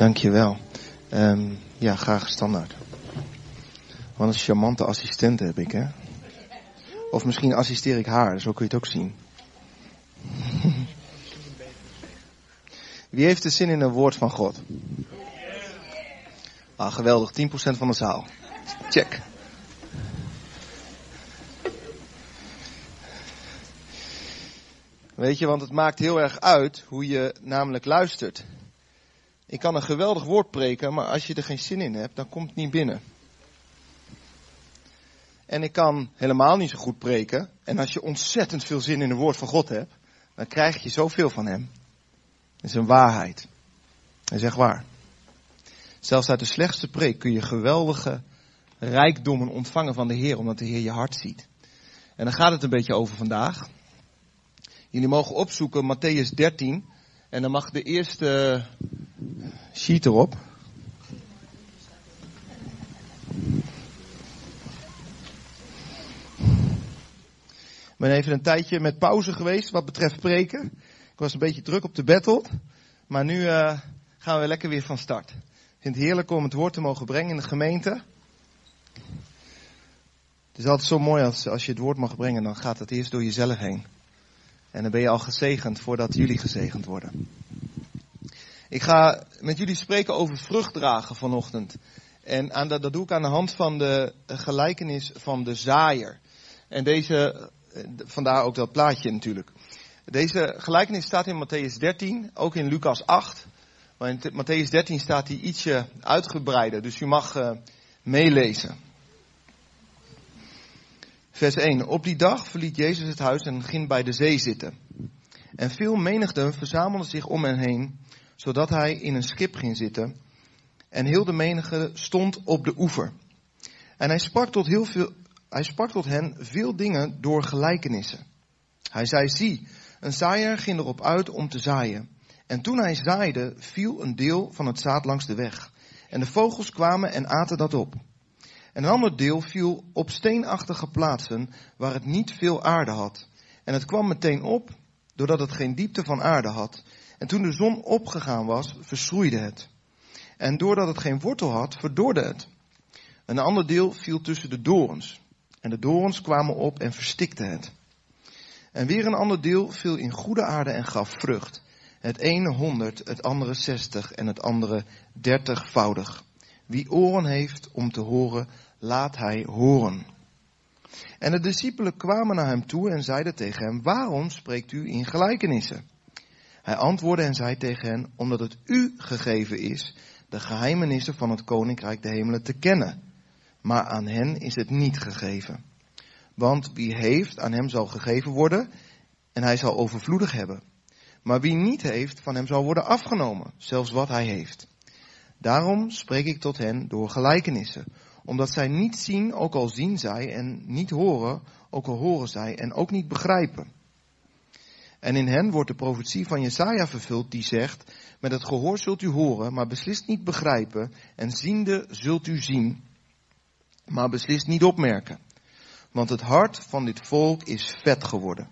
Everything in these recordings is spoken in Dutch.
Dankjewel. Um, ja, graag standaard. Wat een charmante assistent heb ik, hè? Of misschien assisteer ik haar, zo kun je het ook zien. Wie heeft er zin in een woord van God? Ah, geweldig, 10% van de zaal. Check. Weet je, want het maakt heel erg uit hoe je namelijk luistert. Ik kan een geweldig woord preken, maar als je er geen zin in hebt, dan komt het niet binnen. En ik kan helemaal niet zo goed preken. En als je ontzettend veel zin in het woord van God hebt, dan krijg je zoveel van hem. Dat is een waarheid. Dat is waar. Zelfs uit de slechtste preek kun je geweldige rijkdommen ontvangen van de Heer, omdat de Heer je hart ziet. En dan gaat het een beetje over vandaag. Jullie mogen opzoeken Matthäus 13. En dan mag de eerste sheet erop. Ik ben even een tijdje met pauze geweest wat betreft preken. Ik was een beetje druk op de battle. Maar nu uh, gaan we lekker weer van start. Ik vind het heerlijk om het woord te mogen brengen in de gemeente. Het is altijd zo mooi als, als je het woord mag brengen, dan gaat het eerst door jezelf heen. En dan ben je al gezegend voordat jullie gezegend worden. Ik ga met jullie spreken over vruchtdragen vanochtend. En dat, doe ik aan de hand van de gelijkenis van de zaaier. En deze, vandaar ook dat plaatje natuurlijk. Deze gelijkenis staat in Matthäus 13, ook in Lucas 8. Maar in Matthäus 13 staat hij ietsje uitgebreider, dus u mag uh, meelezen. Vers 1. Op die dag verliet Jezus het huis en ging bij de zee zitten. En veel menigten verzamelden zich om hen heen, zodat hij in een schip ging zitten. En heel de menigte stond op de oever. En hij sprak tot, heel veel, hij sprak tot hen veel dingen door gelijkenissen. Hij zei, zie, een zaaier ging erop uit om te zaaien. En toen hij zaaide, viel een deel van het zaad langs de weg. En de vogels kwamen en aten dat op. En een ander deel viel op steenachtige plaatsen waar het niet veel aarde had. En het kwam meteen op, doordat het geen diepte van aarde had. En toen de zon opgegaan was, verschroeide het. En doordat het geen wortel had, verdorde het. Een ander deel viel tussen de dorens. En de dorens kwamen op en verstikten het. En weer een ander deel viel in goede aarde en gaf vrucht. Het ene honderd, het andere zestig en het andere dertigvoudig. Wie oren heeft om te horen, laat hij horen. En de discipelen kwamen naar hem toe en zeiden tegen hem, waarom spreekt u in gelijkenissen? Hij antwoordde en zei tegen hen, omdat het u gegeven is de geheimenissen van het koninkrijk de hemelen te kennen. Maar aan hen is het niet gegeven. Want wie heeft, aan hem zal gegeven worden en hij zal overvloedig hebben. Maar wie niet heeft, van hem zal worden afgenomen, zelfs wat hij heeft. Daarom spreek ik tot hen door gelijkenissen, omdat zij niet zien, ook al zien zij, en niet horen, ook al horen zij, en ook niet begrijpen. En in hen wordt de profetie van Jesaja vervuld, die zegt, met het gehoor zult u horen, maar beslist niet begrijpen, en ziende zult u zien, maar beslist niet opmerken. Want het hart van dit volk is vet geworden.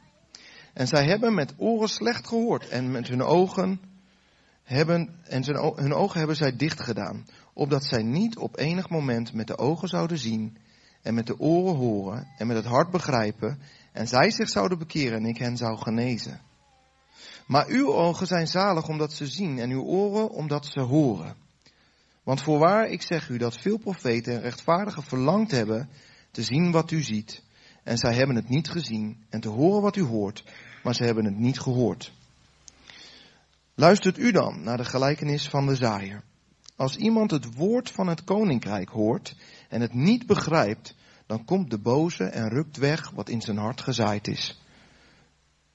En zij hebben met oren slecht gehoord, en met hun ogen hebben, en hun ogen hebben zij dicht gedaan, opdat zij niet op enig moment met de ogen zouden zien, en met de oren horen, en met het hart begrijpen, en zij zich zouden bekeren en ik hen zou genezen. Maar uw ogen zijn zalig omdat ze zien, en uw oren omdat ze horen. Want voorwaar, ik zeg u dat veel profeten en rechtvaardigen verlangd hebben te zien wat u ziet, en zij hebben het niet gezien, en te horen wat u hoort, maar ze hebben het niet gehoord. Luistert u dan naar de gelijkenis van de zaaier. Als iemand het woord van het koninkrijk hoort en het niet begrijpt, dan komt de boze en rukt weg wat in zijn hart gezaaid is.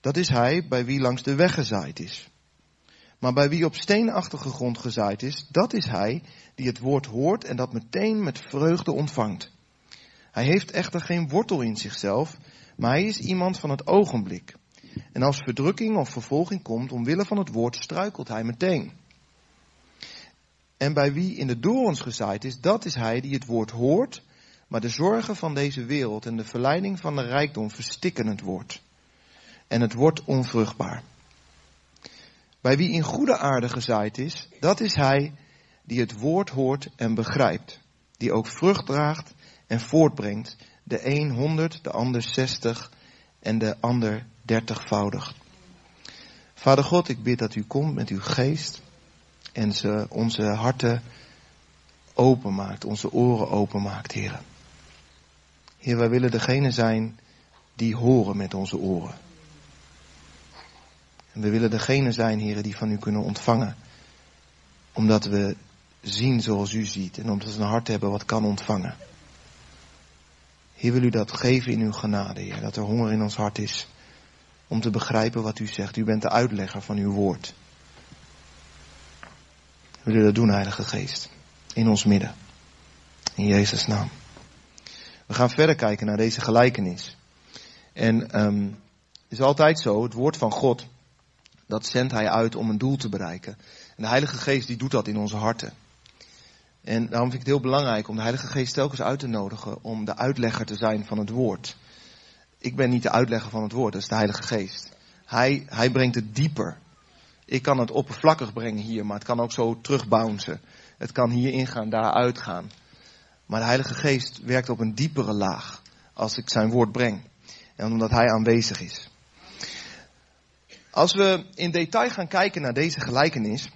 Dat is hij bij wie langs de weg gezaaid is. Maar bij wie op steenachtige grond gezaaid is, dat is hij die het woord hoort en dat meteen met vreugde ontvangt. Hij heeft echter geen wortel in zichzelf, maar hij is iemand van het ogenblik. En als verdrukking of vervolging komt omwille van het woord, struikelt hij meteen. En bij wie in de dorens gezaaid is, dat is hij die het woord hoort, maar de zorgen van deze wereld en de verleiding van de rijkdom verstikken het woord. En het wordt onvruchtbaar. Bij wie in goede aarde gezaaid is, dat is hij die het woord hoort en begrijpt, die ook vrucht draagt en voortbrengt, de een honderd, de ander zestig en de ander dertigvoudig. Vader God, ik bid dat u komt met uw geest en ze onze harten openmaakt, onze oren openmaakt, Heer. Heer, wij willen degene zijn die horen met onze oren. En we willen degene zijn, Heer, die van u kunnen ontvangen. Omdat we zien zoals u ziet en omdat we een hart hebben wat kan ontvangen. Heer, wil u dat geven in uw genade, Heer, dat er honger in ons hart is om te begrijpen wat u zegt. U bent de uitlegger van uw woord. Wil u dat doen, Heilige Geest, in ons midden. In Jezus' naam. We gaan verder kijken naar deze gelijkenis. En het is altijd zo, het woord van God, dat zendt hij uit om een doel te bereiken. En de Heilige Geest die doet dat in onze harten. En daarom vind ik het heel belangrijk om de Heilige Geest telkens uit te nodigen om de uitlegger te zijn van het woord. Ik ben niet de uitlegger van het woord, dat is de Heilige Geest. Hij, hij brengt het dieper. Ik kan het oppervlakkig brengen hier, maar het kan ook zo terugbouncen. Het kan hier ingaan, daar uitgaan. Maar de Heilige Geest werkt op een diepere laag als ik zijn woord breng. En omdat hij aanwezig is. Als we in detail gaan kijken naar deze gelijkenis,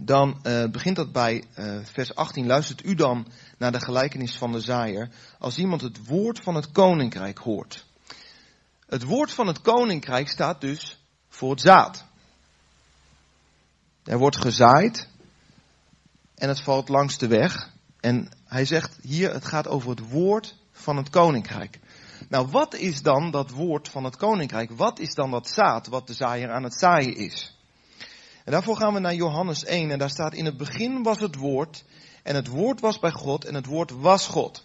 dan uh, begint dat bij uh, vers 18. Luistert u dan naar de gelijkenis van de zaaier als iemand het woord van het koninkrijk hoort. Het woord van het koninkrijk staat dus voor het zaad. Er wordt gezaaid en het valt langs de weg. En hij zegt hier, het gaat over het woord van het koninkrijk. Nou, wat is dan dat woord van het koninkrijk? Wat is dan dat zaad wat de zaaier aan het zaaien is? En daarvoor gaan we naar Johannes 1 en daar staat in het begin was het woord en het woord was bij God en het woord was God.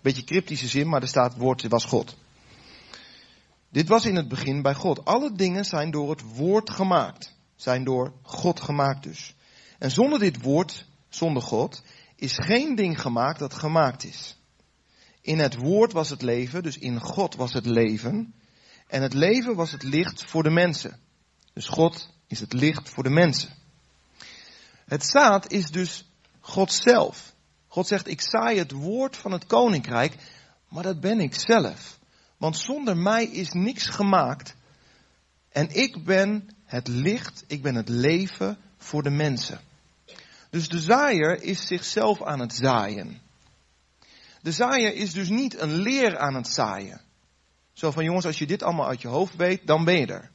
Beetje cryptische zin, maar er staat het woord was God. Dit was in het begin bij God. Alle dingen zijn door het woord gemaakt. Zijn door God gemaakt dus. En zonder dit woord, zonder God, is geen ding gemaakt dat gemaakt is. In het woord was het leven, dus in God was het leven. En het leven was het licht voor de mensen. Dus God is het licht voor de mensen. Het zaad is dus God zelf. God zegt, ik saai het woord van het koninkrijk, maar dat ben ik zelf. Want zonder mij is niks gemaakt. En ik ben het licht, ik ben het leven voor de mensen. Dus de zaaier is zichzelf aan het zaaien. De zaaier is dus niet een leer aan het zaaien. Zo van jongens, als je dit allemaal uit je hoofd weet, dan ben je er.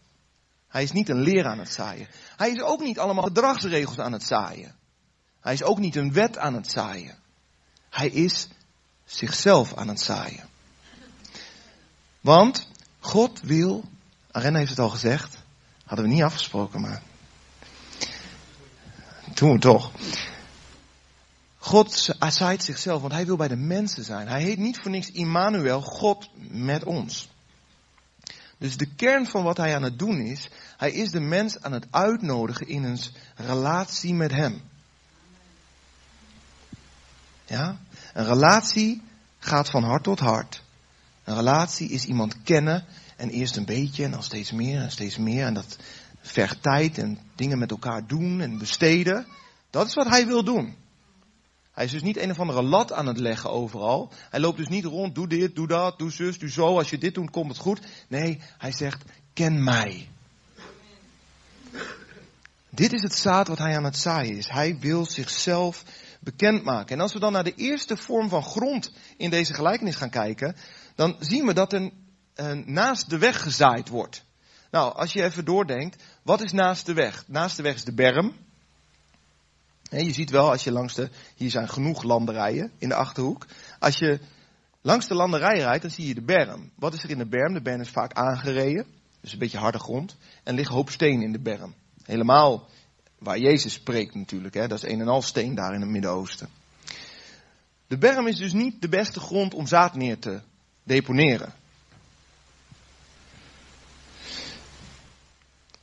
Hij is niet een leer aan het zaaien. Hij is ook niet allemaal gedragsregels aan het zaaien. Hij is ook niet een wet aan het zaaien. Hij is zichzelf aan het zaaien. Want God wil, Arena heeft het al gezegd, hadden we niet afgesproken, maar doen toch. God zaait zichzelf, want hij wil bij de mensen zijn. Hij heet niet voor niks Immanuel, God met ons. Dus de kern van wat hij aan het doen is, hij is de mens aan het uitnodigen in een relatie met hem. Ja? Een relatie gaat van hart tot hart. Een relatie is iemand kennen en eerst een beetje en dan steeds meer en steeds meer. En dat vergt tijd en dingen met elkaar doen en besteden. Dat is wat hij wil doen. Hij is dus niet een of andere lat aan het leggen overal. Hij loopt dus niet rond, doe dit, doe dat, doe zus, doe zo. Als je dit doet, komt het goed. Nee, hij zegt, ken mij. Dit is het zaad wat hij aan het zaaien is. Hij wil zichzelf bekendmaken. En als we dan naar de eerste vorm van grond in deze gelijkenis gaan kijken, dan zien we dat er uh, naast de weg gezaaid wordt. Nou, als je even doordenkt, wat is naast de weg? Naast de weg is de berm. je ziet wel, als je langs de, hier zijn genoeg landerijen in de achterhoek. Als je langs de landerij rijdt, dan zie je de berm. Wat is er in de berm? De berm is vaak aangereden, dus een beetje harde grond. En ligt hoop steen in de berm. Helemaal waar Jezus spreekt natuurlijk, hè? dat is een en al steen daar in het Midden-Oosten. De berm is dus niet de beste grond om zaad neer te deponeren.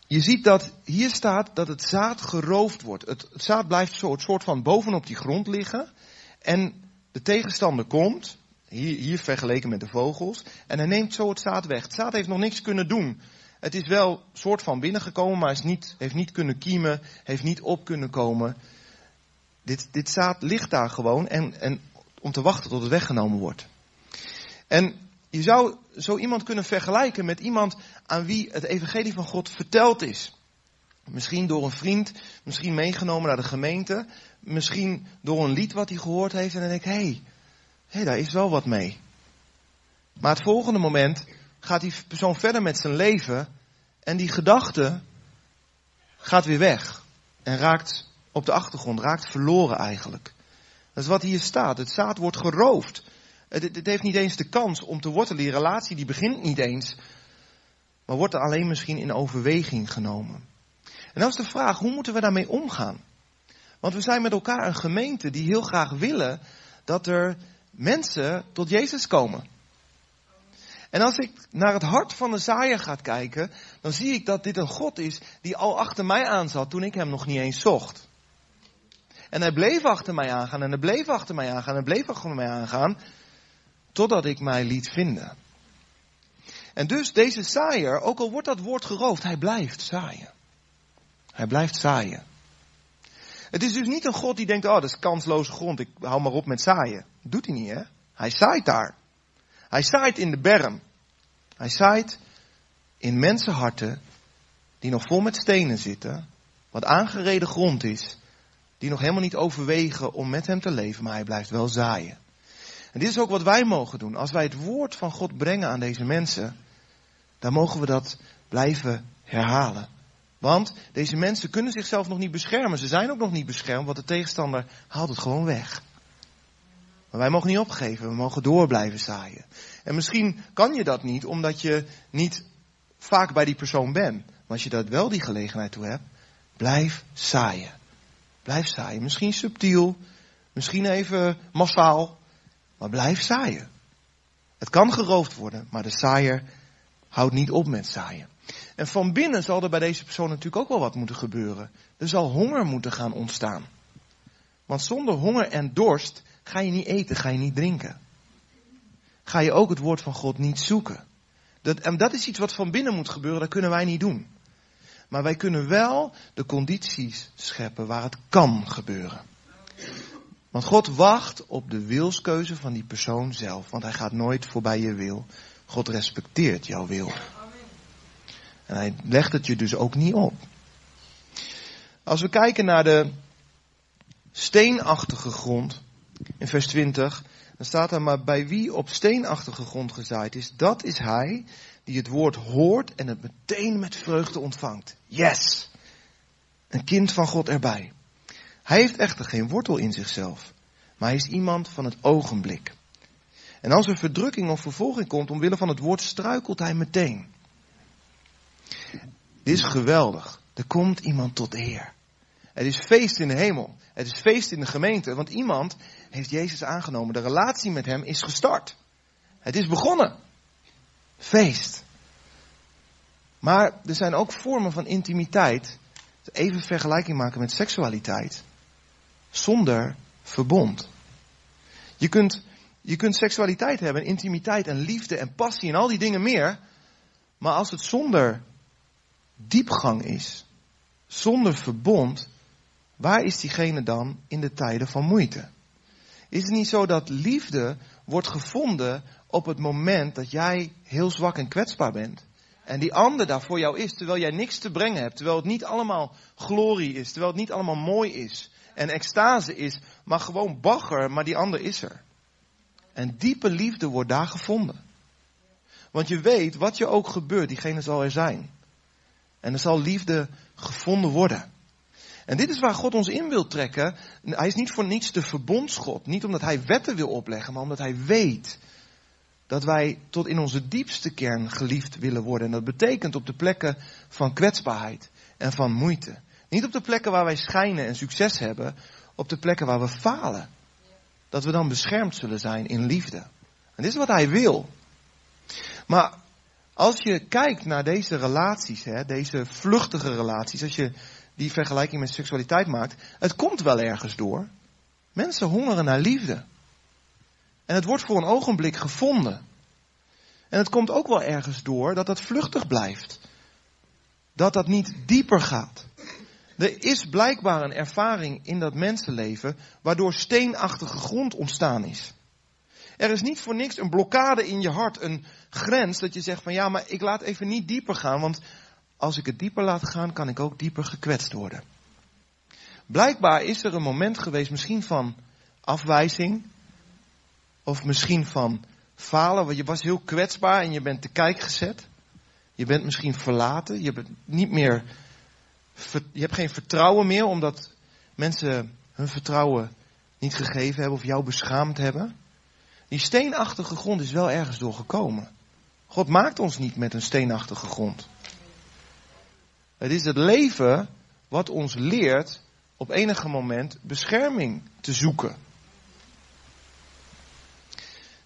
Je ziet dat hier staat dat het zaad geroofd wordt. Het, zaad blijft zo het soort van bovenop die grond liggen. En de tegenstander komt, hier, hier vergeleken met de vogels, en hij neemt zo het zaad weg. Het zaad heeft nog niks kunnen doen. Het is wel soort van binnengekomen, maar is niet, heeft niet kunnen kiemen, heeft niet op kunnen komen. Dit, dit zaad ligt daar gewoon en, en om te wachten tot het weggenomen wordt. En je zou zo iemand kunnen vergelijken met iemand aan wie het evangelie van God verteld is. Misschien door een vriend, misschien meegenomen naar de gemeente, misschien door een lied wat hij gehoord heeft en dan denk ik, hé, hey, hey, daar is wel wat mee. Maar het volgende moment gaat die persoon verder met zijn leven en die gedachte gaat weer weg en raakt op de achtergrond, raakt verloren eigenlijk. Dat is wat hier staat. Het zaad wordt geroofd. Het, het, heeft niet eens de kans om te wortelen. Die relatie die begint niet eens. Maar wordt er alleen misschien in overweging genomen. En dan is de vraag, hoe moeten we daarmee omgaan? Want we zijn met elkaar een gemeente die heel graag willen dat er mensen tot Jezus komen. En als ik naar het hart van de zaaier ga kijken, dan zie ik dat dit een God is die al achter mij aan zat toen ik hem nog niet eens zocht. En hij bleef achter mij aangaan en hij bleef achter mij aangaan en bleef achter mij aangaan, totdat ik mij liet vinden. En dus deze zaaier, ook al wordt dat woord geroofd, hij blijft zaaien. Hij blijft zaaien. Het is dus niet een God die denkt, oh dat is kansloze grond, ik hou maar op met zaaien. Doet hij niet hè. Hij zaait daar. Hij zaait in de berm. Hij zaait in mensenharten die nog vol met stenen zitten, wat aangereden grond is, die nog helemaal niet overwegen om met hem te leven, maar hij blijft wel zaaien. En dit is ook wat wij mogen doen. Als wij het woord van God brengen aan deze mensen, dan mogen we dat blijven herhalen. Want deze mensen kunnen zichzelf nog niet beschermen. Ze zijn ook nog niet beschermd, want de tegenstander haalt het gewoon weg. Maar wij mogen niet opgeven, we mogen door blijven zaaien. En misschien kan je dat niet, omdat je niet vaak bij die persoon bent. Maar als je daar wel die gelegenheid toe hebt, blijf zaaien. Blijf zaaien. Misschien subtiel, misschien even massaal, maar blijf zaaien. Het kan geroofd worden, maar de zaaier houdt niet op met zaaien. En van binnen zal er bij deze persoon natuurlijk ook wel wat moeten gebeuren. Er zal honger moeten gaan ontstaan. Want zonder honger en dorst ga je niet eten, ga je niet drinken. Ga je ook het woord van God niet zoeken. Dat, en dat is iets wat van binnen moet gebeuren, dat kunnen wij niet doen. Maar wij kunnen wel de condities scheppen waar het kan gebeuren. Want God wacht op de wilskeuze van die persoon zelf. Want hij gaat nooit voorbij je wil. God respecteert jouw wil. En hij legt het je dus ook niet op. Als we kijken naar de steenachtige grond, in vers 20, dan staat er maar bij wie op steenachtige grond gezaaid is, dat is hij die het woord hoort en het meteen met vreugde ontvangt. Yes! Een kind van God erbij. Hij heeft echter geen wortel in zichzelf, maar hij is iemand van het ogenblik. En als er verdrukking of vervolging komt omwille van het woord, struikelt hij meteen. Dit is geweldig. Er komt iemand tot eer. Het is feest in de hemel. Het is feest in de gemeente, want iemand heeft Jezus aangenomen. De relatie met hem is gestart. Het is begonnen. Feest. Maar er zijn ook vormen van intimiteit. Even vergelijking maken met seksualiteit. Zonder verbond. Je kunt, je kunt seksualiteit hebben, intimiteit en liefde en passie en al die dingen meer. Maar als het zonder diepgang is, zonder verbond, waar is diegene dan in de tijden van moeite? Is het niet zo dat liefde wordt gevonden op het moment dat jij heel zwak en kwetsbaar bent? En die ander daar voor jou is, terwijl jij niks te brengen hebt, terwijl het niet allemaal glorie is, terwijl het niet allemaal mooi is en extase is, maar gewoon bagger, maar die ander is er. En diepe liefde wordt daar gevonden. Want je weet, wat je ook gebeurt, diegene zal er zijn. En er zal liefde gevonden worden. En dit is waar God ons in wil trekken. Hij is niet voor niets de verbondsgod. Niet omdat hij wetten wil opleggen, maar omdat hij weet dat wij tot in onze diepste kern geliefd willen worden. En dat betekent op de plekken van kwetsbaarheid en van moeite. Niet op de plekken waar wij schijnen en succes hebben, op de plekken waar we falen. Dat we dan beschermd zullen zijn in liefde. En dit is wat hij wil. Maar als je kijkt naar deze relaties, hè, deze vluchtige relaties, als je die vergelijking met seksualiteit maakt, het komt wel ergens door. Mensen hongeren naar liefde. En het wordt voor een ogenblik gevonden. En het komt ook wel ergens door dat dat vluchtig blijft. Dat dat niet dieper gaat. Er is blijkbaar een ervaring in dat mensenleven waardoor steenachtige grond ontstaan is. Er is niet voor niks een blokkade in je hart, een grens dat je zegt van ja, maar ik laat even niet dieper gaan, want als ik het dieper laat gaan, kan ik ook dieper gekwetst worden. Blijkbaar is er een moment geweest, misschien van afwijzing, of misschien van falen, want je was heel kwetsbaar en je bent te kijk gezet. Je bent misschien verlaten, je bent niet meer, je hebt geen vertrouwen meer omdat mensen hun vertrouwen niet gegeven hebben of jou beschaamd hebben. Die steenachtige grond is wel ergens doorgekomen. God maakt ons niet met een steenachtige grond. Het is het leven wat ons leert op enige moment bescherming te zoeken.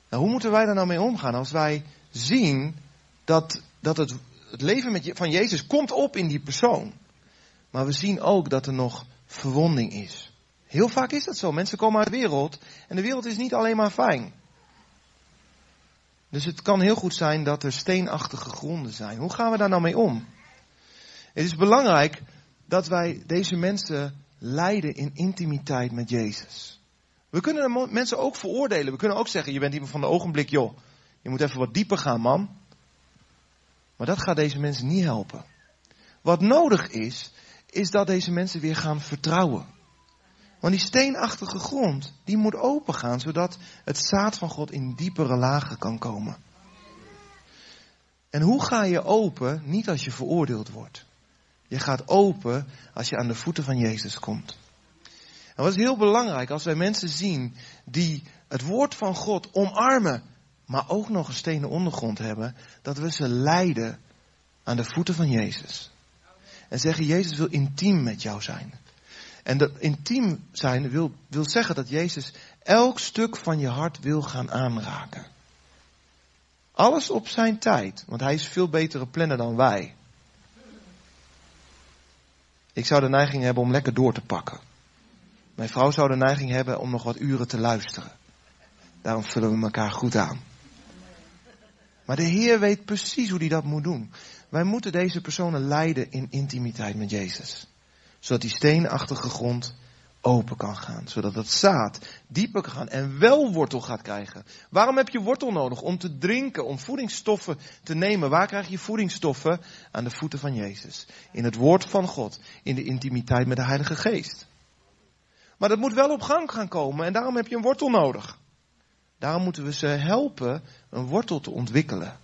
Nou, hoe moeten wij daar nou mee omgaan als wij zien dat, dat het, het leven met, van Jezus komt op in die persoon. Maar we zien ook dat er nog verwonding is. Heel vaak is dat zo. Mensen komen uit de wereld en de wereld is niet alleen maar fijn. Dus het kan heel goed zijn dat er steenachtige gronden zijn. Hoe gaan we daar nou mee om? Het is belangrijk dat wij deze mensen leiden in intimiteit met Jezus. We kunnen mensen ook veroordelen. We kunnen ook zeggen, je bent iemand van de ogenblik, joh. Je moet even wat dieper gaan, man. Maar dat gaat deze mensen niet helpen. Wat nodig is, is dat deze mensen weer gaan vertrouwen. Want die steenachtige grond, die moet opengaan, zodat het zaad van God in diepere lagen kan komen. En hoe ga je open? Niet als je veroordeeld wordt. Je gaat open als je aan de voeten van Jezus komt. En wat is heel belangrijk als wij mensen zien die het woord van God omarmen, maar ook nog een stenen ondergrond hebben, dat we ze leiden aan de voeten van Jezus. En zeggen, Jezus wil intiem met jou zijn. En dat intiem zijn wil, wil zeggen dat Jezus elk stuk van je hart wil gaan aanraken. Alles op zijn tijd, want hij is veel betere planner dan wij. Ik zou de neiging hebben om lekker door te pakken. Mijn vrouw zou de neiging hebben om nog wat uren te luisteren. Daarom vullen we elkaar goed aan. Maar de Heer weet precies hoe hij dat moet doen. Wij moeten deze personen leiden in intimiteit met Jezus. Zodat die steenachtige grond open kan gaan. Zodat het zaad dieper kan gaan en wel wortel gaat krijgen. Waarom heb je wortel nodig? Om te drinken, om voedingsstoffen te nemen. Waar krijg je voedingsstoffen? Aan de voeten van Jezus. In het woord van God. In de intimiteit met de Heilige Geest. Maar dat moet wel op gang gaan komen en daarom heb je een wortel nodig. Daarom moeten we ze helpen een wortel te ontwikkelen.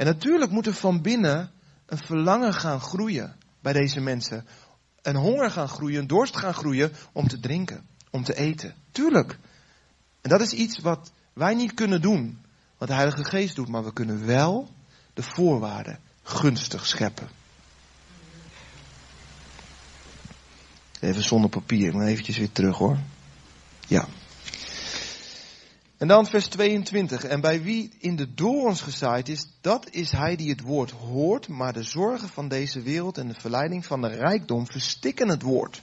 En natuurlijk moet er van binnen een verlangen gaan groeien bij deze mensen. Een honger gaan groeien, een dorst gaan groeien om te drinken, om te eten. Tuurlijk. En dat is iets wat wij niet kunnen doen, wat de Heilige Geest doet, maar we kunnen wel de voorwaarden gunstig scheppen. Even zonder papier, maar eventjes weer terug hoor. Ja. En dan vers 22. En bij wie in de dorens gezaaid is, dat is hij die het woord hoort, maar de zorgen van deze wereld en de verleiding van de rijkdom verstikken het woord.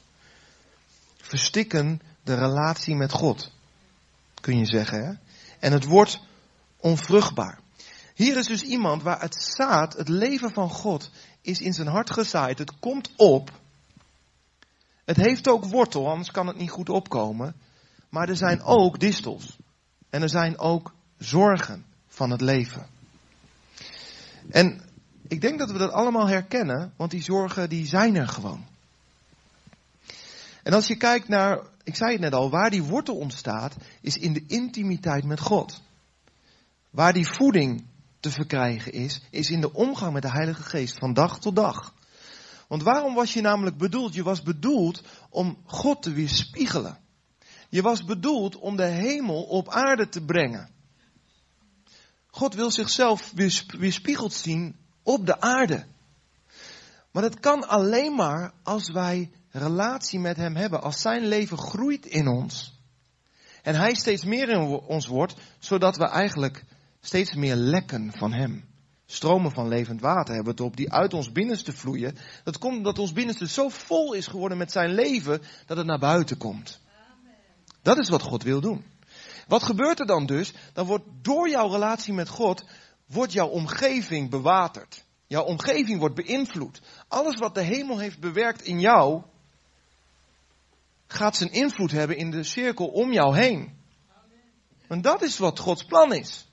Verstikken de relatie met God. Kun je zeggen, hè? En het wordt onvruchtbaar. Hier is dus iemand waar het zaad, het leven van God, is in zijn hart gezaaid. Het komt op. Het heeft ook wortel, anders kan het niet goed opkomen. Maar er zijn ook distels. En er zijn ook zorgen van het leven. En ik denk dat we dat allemaal herkennen, want die zorgen die zijn er gewoon. En als je kijkt naar, ik zei het net al, waar die wortel ontstaat, is in de intimiteit met God. Waar die voeding te verkrijgen is, is in de omgang met de Heilige Geest van dag tot dag. Want waarom was je namelijk bedoeld? Je was bedoeld om God te weerspiegelen. Je was bedoeld om de hemel op aarde te brengen. God wil zichzelf weerspiegeld zien op de aarde. Maar dat kan alleen maar als wij relatie met Hem hebben. Als Zijn leven groeit in ons. En Hij steeds meer in ons wordt, zodat we eigenlijk steeds meer lekken van Hem. Stromen van levend water hebben we het op, die uit ons binnenste vloeien. Dat komt omdat ons binnenste zo vol is geworden met Zijn leven, dat het naar buiten komt. Dat is wat God wil doen. Wat gebeurt er dan dus? Dan wordt door jouw relatie met God, wordt jouw omgeving bewaterd. Jouw omgeving wordt beïnvloed. Alles wat de hemel heeft bewerkt in jou, gaat zijn invloed hebben in de cirkel om jou heen. Want dat is wat Gods plan is.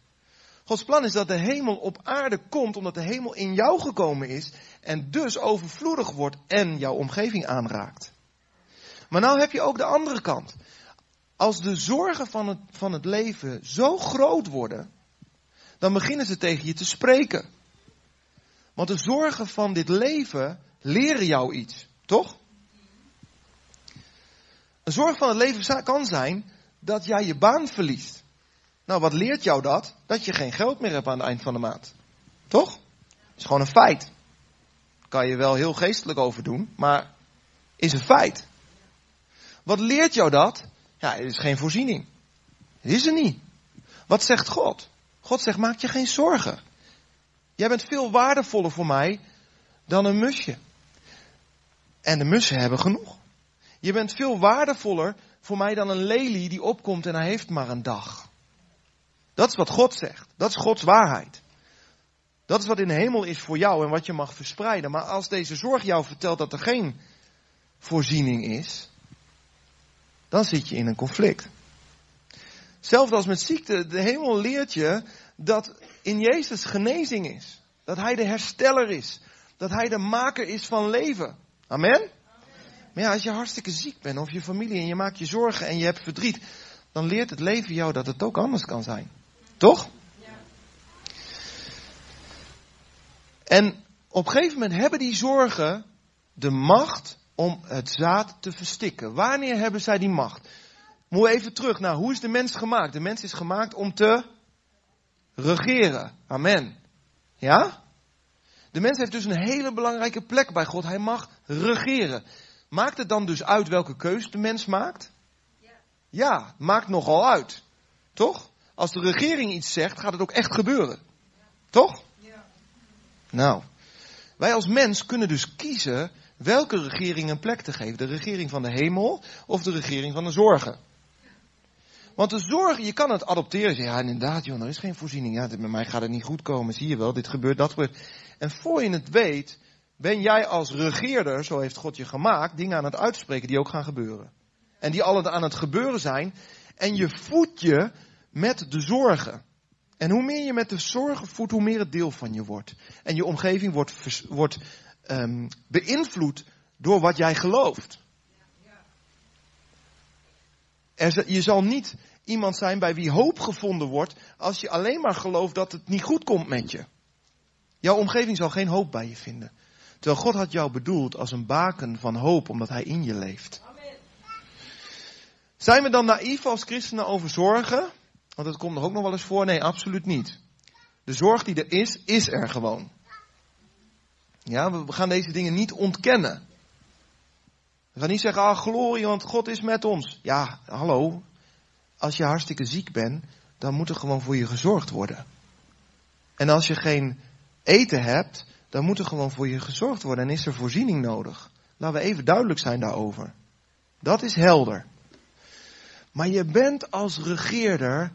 Gods plan is dat de hemel op aarde komt omdat de hemel in jou gekomen is en dus overvloedig wordt en jouw omgeving aanraakt. Maar nou heb je ook de andere kant. Als de zorgen van het, van het leven zo groot worden, dan beginnen ze tegen je te spreken. Want de zorgen van dit leven leren jou iets, toch? Een zorg van het leven kan zijn dat jij je baan verliest. Nou, wat leert jou dat? Dat je geen geld meer hebt aan het eind van de maand. Toch? Dat is gewoon een feit. Kan je wel heel geestelijk over doen, maar is een feit. Wat leert jou dat? Ja, het is geen voorziening. Is er niet. Wat zegt God? God zegt, maak je geen zorgen. Jij bent veel waardevoller voor mij dan een musje. En de mussen hebben genoeg. Je bent veel waardevoller voor mij dan een lelie die opkomt en hij heeft maar een dag. Dat is wat God zegt. Dat is Gods waarheid. Dat is wat in de hemel is voor jou en wat je mag verspreiden. Maar als deze zorg jou vertelt dat er geen voorziening is, dan zit je in een conflict. Hetzelfde als met ziekte. De hemel leert je dat in Jezus genezing is. Dat Hij de hersteller is. Dat Hij de maker is van leven. Amen? Maar ja, als je hartstikke ziek bent of je familie en je maakt je zorgen en je hebt verdriet, dan leert het leven jou dat het ook anders kan zijn. Toch? Ja. En op een gegeven moment hebben die zorgen de macht om het zaad te verstikken. Wanneer hebben zij die macht? Moet even terug naar hoe is de mens gemaakt? De mens is gemaakt om te regeren. Amen. Ja? De mens heeft dus een hele belangrijke plek bij God. Hij mag regeren. Maakt het dan dus uit welke keuze de mens maakt? Ja. Ja, maakt nogal uit. Toch? Als de regering iets zegt, gaat het ook echt gebeuren. Toch? Ja. Nou, wij als mens kunnen dus kiezen welke regering een plek te geven. De regering van de hemel of de regering van de zorgen. Want de zorgen, je kan het adopteren. Ja, inderdaad, joh, er is geen voorziening. Ja, met mij gaat het niet goed komen. Zie je wel, dit gebeurt, dat gebeurt. En voor je het weet, ben jij als regeerder, zo heeft God je gemaakt, dingen aan het uitspreken die ook gaan gebeuren. En die alle aan het gebeuren zijn. En je voedt je met de zorgen. En hoe meer je met de zorgen voedt, hoe meer het deel van je wordt. En je omgeving wordt, wordt um, beïnvloed door wat jij gelooft. Je zal niet iemand zijn bij wie hoop gevonden wordt als je alleen maar gelooft dat het niet goed komt met je. Jouw omgeving zal geen hoop bij je vinden. Terwijl God had jou bedoeld als een baken van hoop omdat Hij in je leeft. Zijn we dan naïef als christenen over zorgen? Want dat komt er ook nog wel eens voor. Nee, absoluut niet. De zorg die er is, is er gewoon. Ja, we gaan deze dingen niet ontkennen. We gaan niet zeggen, ah glorie, want God is met ons. Ja, hallo. Als je hartstikke ziek bent, dan moet er gewoon voor je gezorgd worden. En als je geen eten hebt, dan moet er gewoon voor je gezorgd worden en is er voorziening nodig. Laten we even duidelijk zijn daarover. Dat is helder. Maar je bent als regeerder,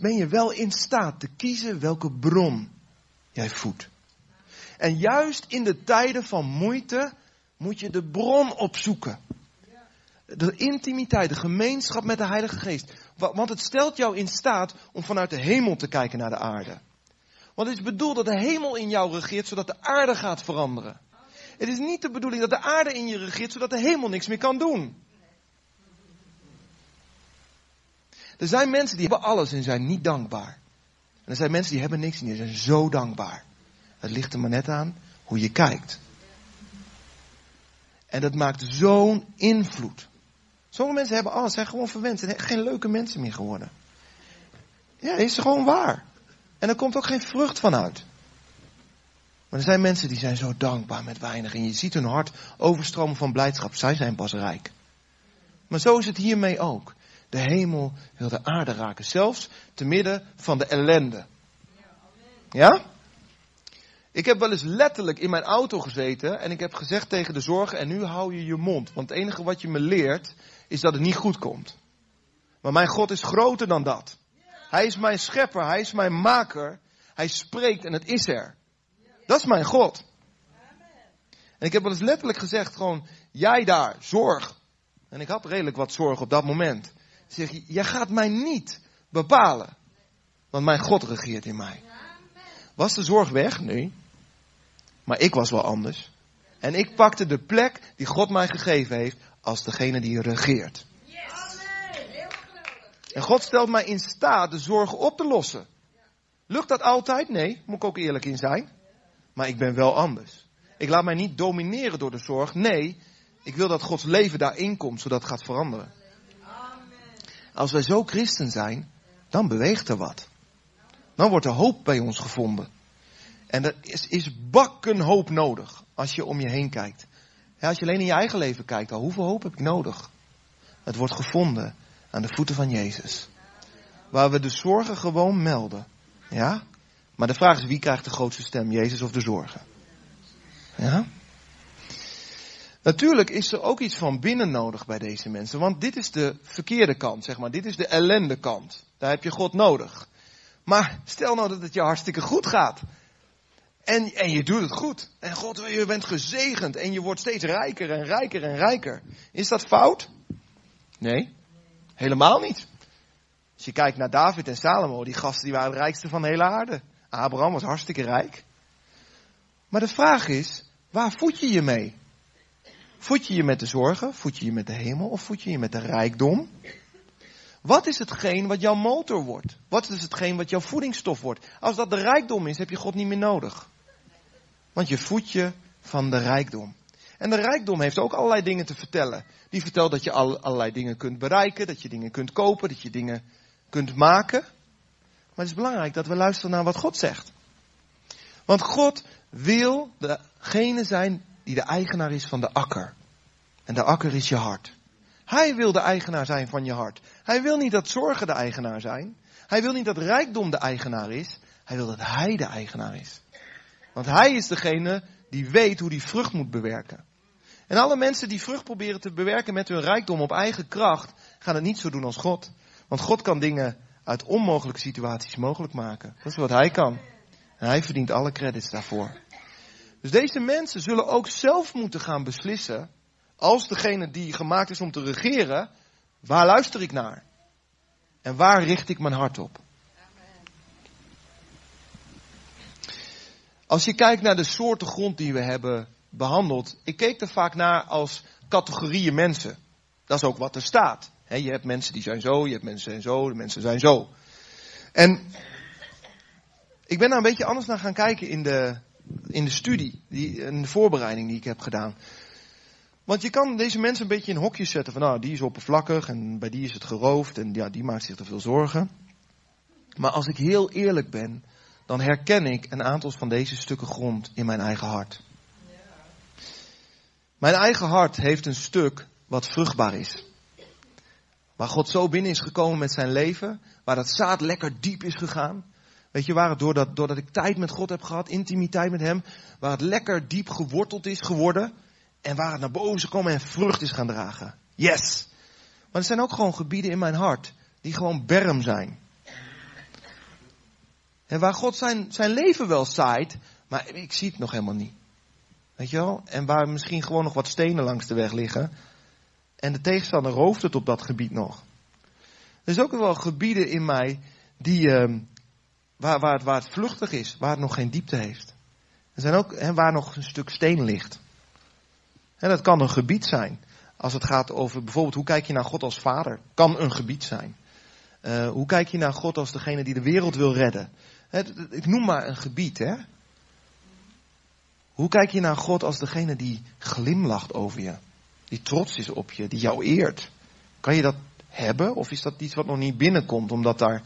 ben je wel in staat te kiezen welke bron jij voedt. En juist in de tijden van moeite moet je de bron opzoeken. De intimiteit, de gemeenschap met de Heilige Geest. Want het stelt jou in staat om vanuit de hemel te kijken naar de aarde. Want het is bedoeld dat de hemel in jou regeert, zodat de aarde gaat veranderen. Het is niet de bedoeling dat de aarde in je regeert, zodat de hemel niks meer kan doen. Er zijn mensen die hebben alles en zijn niet dankbaar. En er zijn mensen die hebben niks en die zijn zo dankbaar. Het ligt er maar net aan hoe je kijkt. En dat maakt zo'n invloed. Sommige mensen hebben alles, zijn gewoon verwend. Zijn geen leuke mensen meer geworden. Ja, dat is gewoon waar. En er komt ook geen vrucht van uit. Maar er zijn mensen die zijn zo dankbaar met weinig. En je ziet hun hart overstromen van blijdschap. Zij zijn pas rijk. Maar zo is het hiermee ook. De hemel wil de aarde raken. Zelfs te midden van de ellende. Ja? Ik heb wel eens letterlijk in mijn auto gezeten en ik heb gezegd tegen de zorgen, en nu hou je je mond. Want het enige wat je me leert, is dat het niet goed komt. Maar mijn God is groter dan dat. Hij is mijn schepper, hij is mijn maker. Hij spreekt en het is er. Dat is mijn God. En ik heb wel eens letterlijk gezegd, gewoon, jij daar, zorg. En ik had redelijk wat zorg op dat moment. Zeg je, jij gaat mij niet bepalen. Want mijn God regeert in mij. Was de zorg weg? Nee. Maar ik was wel anders. En ik pakte de plek die God mij gegeven heeft als degene die regeert. En God stelt mij in staat de zorgen op te lossen. Lukt dat altijd? Nee, moet ik ook eerlijk in zijn. Maar ik ben wel anders. Ik laat mij niet domineren door de zorg. Nee, ik wil dat Gods leven daarin komt, zodat het gaat veranderen. Als wij zo christen zijn, dan beweegt er wat. Dan wordt er hoop bij ons gevonden. En er is, is bakken hoop nodig als je om je heen kijkt. als je alleen in je eigen leven kijkt, al hoeveel hoop heb ik nodig? Het wordt gevonden aan de voeten van Jezus. Waar we de zorgen gewoon melden. Ja? Maar de vraag is wie krijgt de grootste stem, Jezus of de zorgen? Ja? Natuurlijk is er ook iets van binnen nodig bij deze mensen. Want dit is de verkeerde kant, zeg maar. Dit is de ellende kant. Daar heb je God nodig. Maar stel nou dat het je hartstikke goed gaat. En, en je doet het goed. En God, je bent gezegend. En je wordt steeds rijker en rijker en rijker. Is dat fout? Nee. Helemaal niet. Als je kijkt naar David en Salomo, die gasten die waren de rijkste van de hele aarde. Abraham was hartstikke rijk. Maar de vraag is, waar voed je je mee? Voed je je met de zorgen? Voed je je met de hemel? Of voed je je met de rijkdom? Wat is hetgeen wat jouw motor wordt? Wat is hetgeen wat jouw voedingsstof wordt? Als dat de rijkdom is, heb je God niet meer nodig. Want je voedt je van de rijkdom. En de rijkdom heeft ook allerlei dingen te vertellen. Die vertelt dat je allerlei dingen kunt bereiken, dat je dingen kunt kopen, dat je dingen kunt maken. Maar het is belangrijk dat we luisteren naar wat God zegt. Want God wil degene zijn die de eigenaar is van de akker. En de akker is je hart. Hij wil de eigenaar zijn van je hart. Hij wil niet dat zorgen de eigenaar zijn. Hij wil niet dat rijkdom de eigenaar is. Hij wil dat hij de eigenaar is. Want hij is degene die weet hoe die vrucht moet bewerken. En alle mensen die vrucht proberen te bewerken met hun rijkdom op eigen kracht, gaan het niet zo doen als God. Want God kan dingen uit onmogelijke situaties mogelijk maken. Dat is wat hij kan. En hij verdient alle credits daarvoor. Dus deze mensen zullen ook zelf moeten gaan beslissen, als degene die gemaakt is om te regeren, waar luister ik naar? En waar richt ik mijn hart op? Als je kijkt naar de soorten grond die we hebben behandeld, ik keek er vaak naar als categorieën mensen. Dat is ook wat er staat. je hebt mensen die zijn zo, je hebt mensen zijn zo, de mensen zijn zo. En ik ben daar een beetje anders naar gaan kijken in de, in de studie, die, in de voorbereiding die ik heb gedaan. Want je kan deze mensen een beetje in hokjes zetten van nou, die is oppervlakkig en bij die is het geroofd en ja, die maakt zich te veel zorgen. Maar als ik heel eerlijk ben, dan herken ik een aantal van deze stukken grond in mijn eigen hart. Mijn eigen hart heeft een stuk wat vruchtbaar is. Waar God zo binnen is gekomen met zijn leven, waar dat zaad lekker diep is gegaan. Weet je, waar het doordat, doordat ik tijd met God heb gehad, intimiteit met Hem, waar het lekker diep geworteld is geworden. En waar het naar boven is gekomen en vrucht is gaan dragen. Yes! Maar er zijn ook gewoon gebieden in mijn hart die gewoon berm zijn. En waar God zijn, zijn leven wel zaait, maar ik zie het nog helemaal niet. Weet je wel? En waar misschien gewoon nog wat stenen langs de weg liggen. En de tegenstander rooft het op dat gebied nog. Er is ook wel gebieden in mij die, uh, waar, waar, het, waar het vluchtig is, waar het nog geen diepte heeft. Er zijn ook hè, waar nog een stuk steen ligt. En dat kan een gebied zijn. Als het gaat over bijvoorbeeld hoe kijk je naar God als vader, kan een gebied zijn. Uh, hoe kijk je naar God als degene die de wereld wil redden? Ik noem maar een gebied, hè. Hoe kijk je naar God als degene die glimlacht over je? Die trots is op je, die jou eert? Kan je dat hebben? Of is dat iets wat nog niet binnenkomt, omdat daar,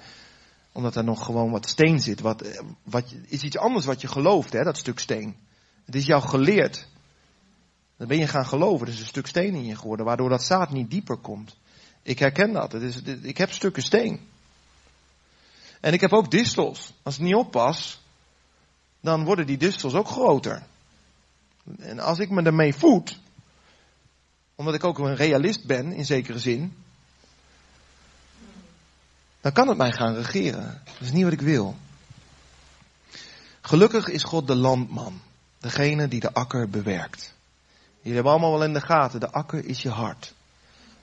omdat er nog gewoon wat steen zit? Wat, wat is iets anders wat je gelooft, hè, dat stuk steen. Het is jou geleerd. Dan ben je gaan geloven. Er is een stuk steen in je geworden, waardoor dat zaad niet dieper komt. Ik herken dat. Het is, ik heb stukken steen. En ik heb ook distels. Als ik niet oppas, dan worden die distels ook groter. En als ik me daarmee voed, omdat ik ook een realist ben in zekere zin, dan kan het mij gaan regeren. Dat is niet wat ik wil. Gelukkig is God de landman, degene die de akker bewerkt. Jullie hebben allemaal wel in de gaten, de akker is je hart.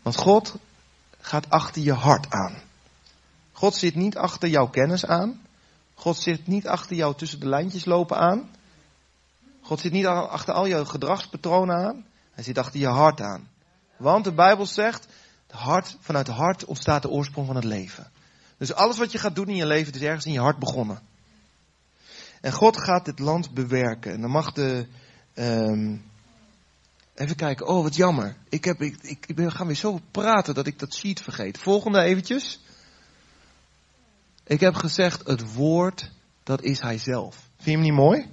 Want God gaat achter je hart aan. God zit niet achter jouw kennis aan. God zit niet achter jou tussen de lijntjes lopen aan. God zit niet achter al je gedragspatronen aan. Hij zit achter je hart aan. Want de Bijbel zegt, het hart, vanuit het hart ontstaat de oorsprong van het leven. Dus alles wat je gaat doen in je leven, is ergens in je hart begonnen. En God gaat dit land bewerken. En dan mag de. Um, even kijken. Oh, wat jammer. Ik, heb, ik, ik, ik ben, ga weer zo praten dat ik dat sheet vergeet. Volgende eventjes. Ik heb gezegd: het woord, dat is hij zelf. Vind je hem niet mooi?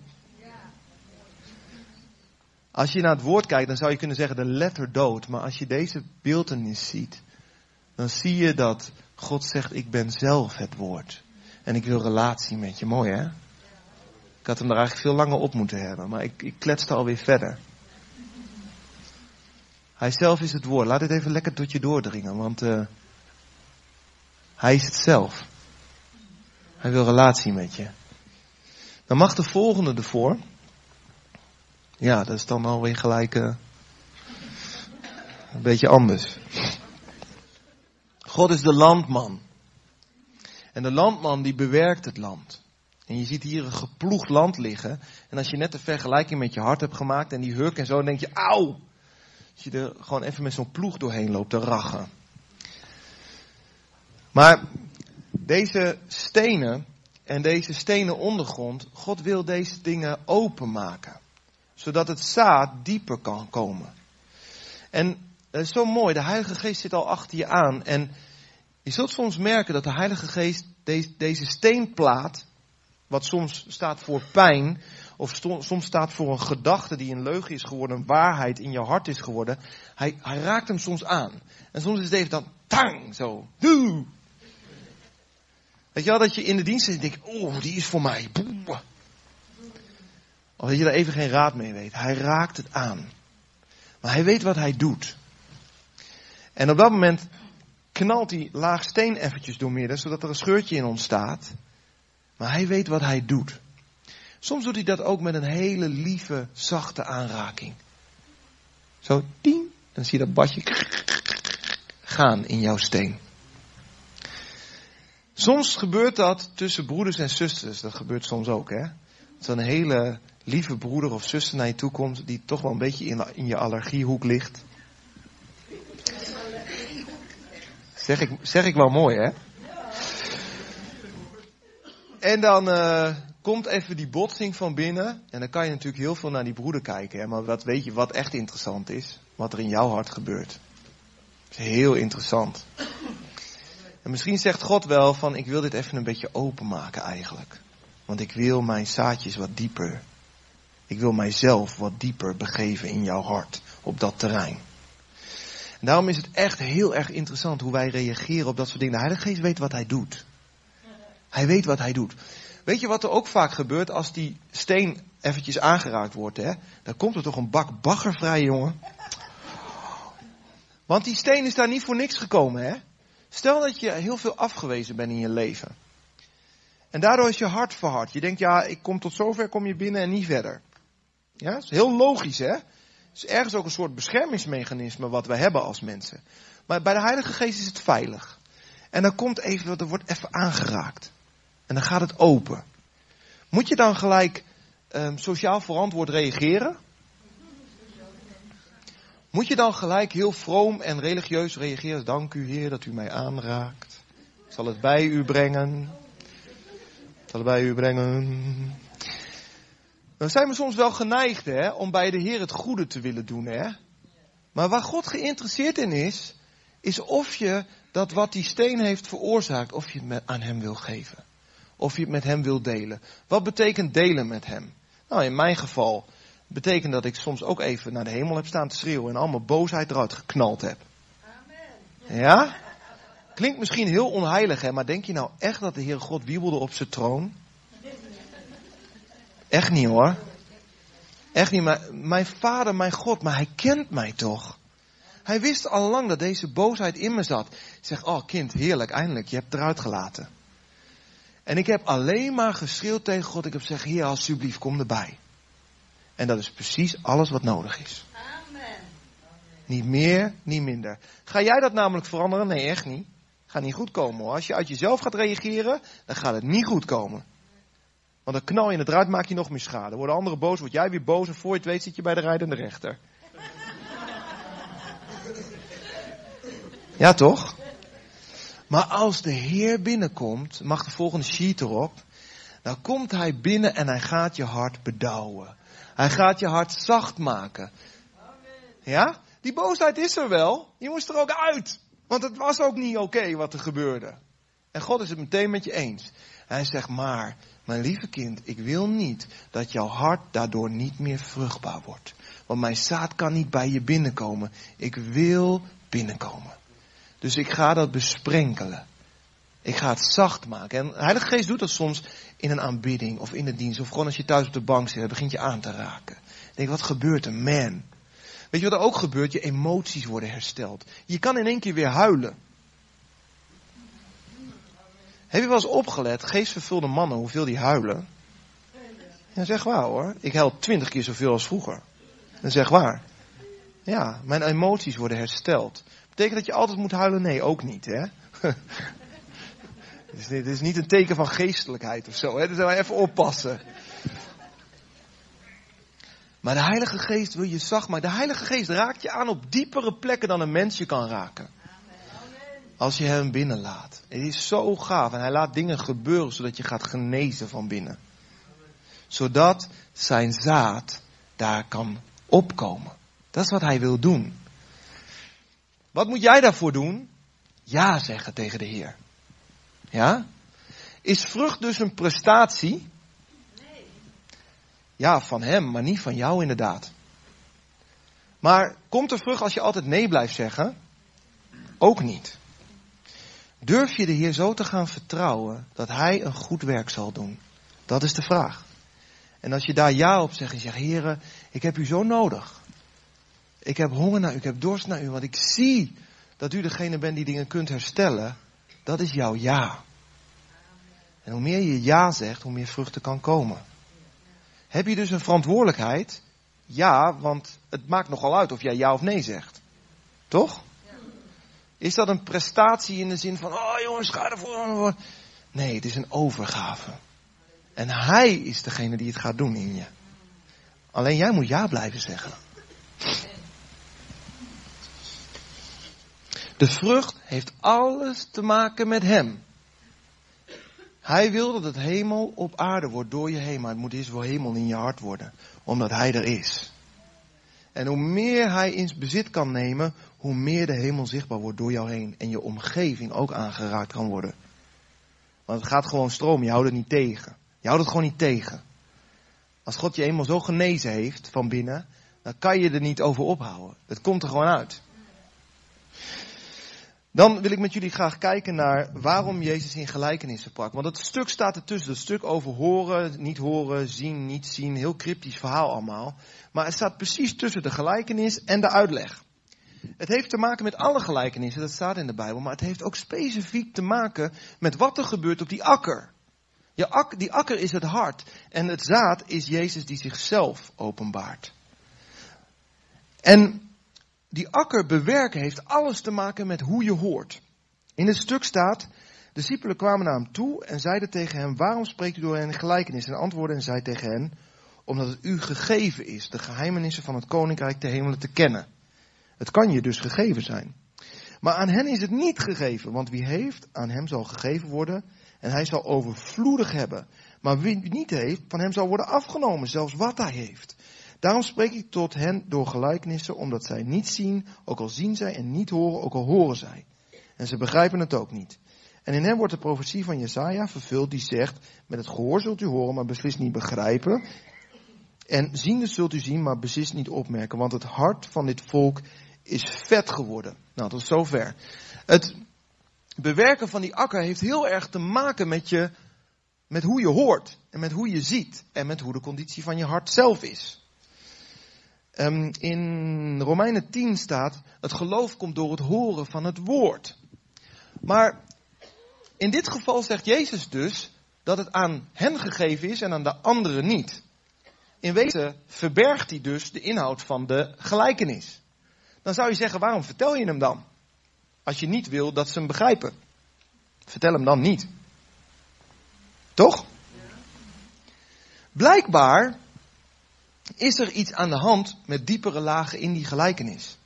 Als je naar het woord kijkt, dan zou je kunnen zeggen de letter dood. Maar als je deze beeldenis ziet, dan zie je dat God zegt, ik ben zelf het woord. En ik wil relatie met je. Mooi hè? Ik had hem er eigenlijk veel langer op moeten hebben, maar ik, ik kletste alweer verder. Hij zelf is het woord. Laat dit even lekker tot je doordringen, want uh, hij is het zelf. Hij wil relatie met je. Dan mag de volgende ervoor. Ja, dat is dan alweer gelijk uh, een beetje anders. God is de landman. En de landman die bewerkt het land. En je ziet hier een geploegd land liggen. En als je net de vergelijking met je hart hebt gemaakt en die huk en zo, dan denk je, auw! Als je er gewoon even met zo'n ploeg doorheen loopt te rachen. Maar deze stenen en deze stenen ondergrond, God wil deze dingen openmaken. Zodat het zaad dieper kan komen. En het is zo mooi, de Heilige Geest zit al achter je aan. En je zult soms merken dat de Heilige Geest deze, deze steenplaat, wat soms staat voor pijn, of soms staat voor een gedachte die een leugen is geworden, een waarheid in je hart is geworden, hij, hij raakt hem soms aan. En soms is het even dan, tang, zo, doe. Weet je wel, dat je in de dienst zit en denkt, oh, die is voor mij. Boe. Of dat je daar even geen raad mee weet. Hij raakt het aan. Maar hij weet wat hij doet. En op dat moment knalt die laag steen eventjes doormidden, zodat er een scheurtje in ontstaat. Maar hij weet wat hij doet. Soms doet hij dat ook met een hele lieve, zachte aanraking. Zo, ding, en dan zie je dat badje gaan in jouw steen. Soms gebeurt dat tussen broeders en zusters. Dat gebeurt soms ook, hè. Dat een hele lieve broeder of zuster naar je toe komt, die toch wel een beetje in, in je allergiehoek ligt. Zeg ik, zeg ik wel mooi, hè? En dan uh, komt even die botsing van binnen. En dan kan je natuurlijk heel veel naar die broeder kijken. Hè? Maar wat weet je wat echt interessant is? Wat er in jouw hart gebeurt. Dat is heel interessant. En misschien zegt God wel van ik wil dit even een beetje openmaken eigenlijk. Want ik wil mijn zaadjes wat dieper. Ik wil mijzelf wat dieper begeven in jouw hart op dat terrein. En daarom is het echt heel erg interessant hoe wij reageren op dat soort dingen. De Heilige Geest weet wat hij doet. Hij weet wat hij doet. Weet je wat er ook vaak gebeurt als die steen eventjes aangeraakt wordt? Hè? Dan komt er toch een bak bagger vrij, jongen. Want die steen is daar niet voor niks gekomen. Hè? Stel dat je heel veel afgewezen bent in je leven. En daardoor is je hart verhard. Je denkt, ja, ik kom tot zover, kom je binnen en niet verder. Ja, dat is heel logisch, hè? is ergens ook een soort beschermingsmechanisme wat we hebben als mensen. Maar bij de Heilige Geest is het veilig. En dan komt even, er wordt even aangeraakt. En dan gaat het open. Moet je dan gelijk um, sociaal verantwoord reageren? Moet je dan gelijk heel vroom en religieus reageren? Dank u Heer dat u mij aanraakt. Ik zal het bij u brengen. Ik zal het bij u brengen. Dan zijn we soms wel geneigd hè, om bij de Heer het goede te willen doen. Hè? Maar waar God geïnteresseerd in is, is of je dat wat die steen heeft veroorzaakt, of je het aan hem wil geven. Of je het met hem wil delen. Wat betekent delen met hem? Nou, in mijn geval betekent dat ik soms ook even naar de hemel heb staan te schreeuwen en allemaal boosheid eruit geknald heb. Amen. Ja? Klinkt misschien heel onheilig, hè, maar denk je nou echt dat de Heer God wiebelde op zijn troon? Echt niet hoor. Echt niet, maar mijn vader, mijn God, maar hij kent mij toch. Hij wist al lang dat deze boosheid in me zat. Zeg, oh kind, heerlijk, eindelijk, je hebt het eruit gelaten. En ik heb alleen maar geschreeuwd tegen God. Ik heb gezegd, Heer, alsjeblieft, kom erbij. En dat is precies alles wat nodig is. Amen. Niet meer, niet minder. Ga jij dat namelijk veranderen? Nee, echt niet. Gaat niet goed komen hoor. Als je uit jezelf gaat reageren, dan gaat het niet goed komen. Want dan knal je het eruit, maak je nog meer schade. Worden anderen boos, word jij weer boos en voor je het weet zit je bij de rijdende rechter. Ja toch? Maar als de Heer binnenkomt, mag de volgende sheet erop. Dan komt Hij binnen en Hij gaat je hart bedouwen. Hij gaat je hart zacht maken. Ja? Die boosheid is er wel. Je moest er ook uit. Want het was ook niet oké wat er gebeurde. En God is het meteen met je eens. Hij zegt maar, mijn lieve kind, ik wil niet dat jouw hart daardoor niet meer vruchtbaar wordt. Want mijn zaad kan niet bij je binnenkomen. Ik wil binnenkomen. Dus ik ga dat besprenkelen. Ik ga het zacht maken. En de Heilige Geest doet dat soms in een aanbidding of in de dienst. Of gewoon als je thuis op de bank zit, begint je aan te raken. denk, wat gebeurt er? Man. Weet je wat er ook gebeurt? Je emoties worden hersteld. Je kan in één keer weer huilen. Heb je wel eens opgelet, geestvervulde mannen, hoeveel die huilen? Ja, zeg waar hoor. Ik huil twintig keer zoveel als vroeger. En zeg waar. Ja, mijn emoties worden hersteld. Betekent dat je altijd moet huilen? Nee, ook niet. Hè? Dit is niet een teken van geestelijkheid of zo. Hè? Dus even oppassen. Maar de Heilige Geest wil je zacht maken. De Heilige Geest raakt je aan op diepere plekken dan een mens je kan raken. Als je hem binnenlaat. Het is zo gaaf. En hij laat dingen gebeuren zodat je gaat genezen van binnen. Zodat zijn zaad daar kan opkomen. Dat is wat hij wil doen. Wat moet jij daarvoor doen? Ja zeggen tegen de Heer. Ja? Is vrucht dus een prestatie? Nee. Ja, van hem, maar niet van jou inderdaad. Maar komt er vrucht als je altijd nee blijft zeggen? Ook niet. Durf je de Heer zo te gaan vertrouwen dat Hij een goed werk zal doen? Dat is de vraag. En als je daar ja op zegt en zegt, Heer, ik heb u zo nodig. Ik heb honger naar u, ik heb dorst naar u, want ik zie dat u degene bent die dingen kunt herstellen. Dat is jouw ja. En hoe meer je ja zegt, hoe meer vruchten kan komen. Heb je dus een verantwoordelijkheid? Ja, want het maakt nogal uit of jij ja of nee zegt. Toch? Is dat een prestatie in de zin van, oh jongens, ga ervoor. Nee, het is een overgave. En hij is degene die het gaat doen in je. Alleen jij moet ja blijven zeggen. De vrucht heeft alles te maken met hem. Hij wil dat het hemel op aarde wordt door je heen, maar het moet eerst wel hemel in je hart worden, omdat hij er is. En hoe meer hij in bezit kan nemen, hoe meer de hemel zichtbaar wordt door jou heen en je omgeving ook aangeraakt kan worden. Want het gaat gewoon stromen, je houdt het niet tegen. Je houdt het gewoon niet tegen. Als God je eenmaal zo genezen heeft van binnen, dan kan je er niet over ophouden. Het komt er gewoon uit. Dan wil ik met jullie graag kijken naar waarom Jezus in gelijkenissen sprak. Want het stuk staat ertussen. Het stuk over horen, niet horen, zien, niet zien. Heel cryptisch verhaal allemaal. Maar het staat precies tussen de gelijkenis en de uitleg. Het heeft te maken met alle gelijkenissen, dat staat in de Bijbel. Maar het heeft ook specifiek te maken met wat er gebeurt op die akker. Die akker is het hart. En het zaad is Jezus die zichzelf openbaart. En die akker bewerken heeft alles te maken met hoe je hoort. In het stuk staat, de discipelen kwamen naar hem toe en zeiden tegen hem, waarom spreekt u door hen gelijkenis? En antwoordde en zei tegen hen, omdat het u gegeven is de geheimenissen van het koninkrijk te hemelen te kennen. Het kan je dus gegeven zijn. Maar aan hen is het niet gegeven, want wie heeft, aan hem zal gegeven worden en hij zal overvloedig hebben. Maar wie niet heeft, van hem zal worden afgenomen, zelfs wat hij heeft. Daarom spreek ik tot hen door gelijkenissen, omdat zij niet zien, ook al zien zij, en niet horen, ook al horen zij. En ze begrijpen het ook niet. En in hen wordt de profetie van Jesaja vervuld, die zegt, met het gehoor zult u horen, maar beslist niet begrijpen. En ziende zult u zien, maar beslist niet opmerken, want het hart van dit volk is vet geworden. Nou, tot zover. Het bewerken van die akker heeft heel erg te maken met je, met hoe je hoort. En met hoe je ziet. En met hoe de conditie van je hart zelf is. Um, in Romeinen 10 staat, het geloof komt door het horen van het woord. Maar in dit geval zegt Jezus dus, dat het aan hen gegeven is en aan de anderen niet. In wezen verbergt hij dus de inhoud van de gelijkenis. Dan zou je zeggen, waarom vertel je hem dan? Als je niet wil dat ze hem begrijpen. Vertel hem dan niet. Toch? Blijkbaar is er iets aan de hand met diepere lagen in die gelijkenis.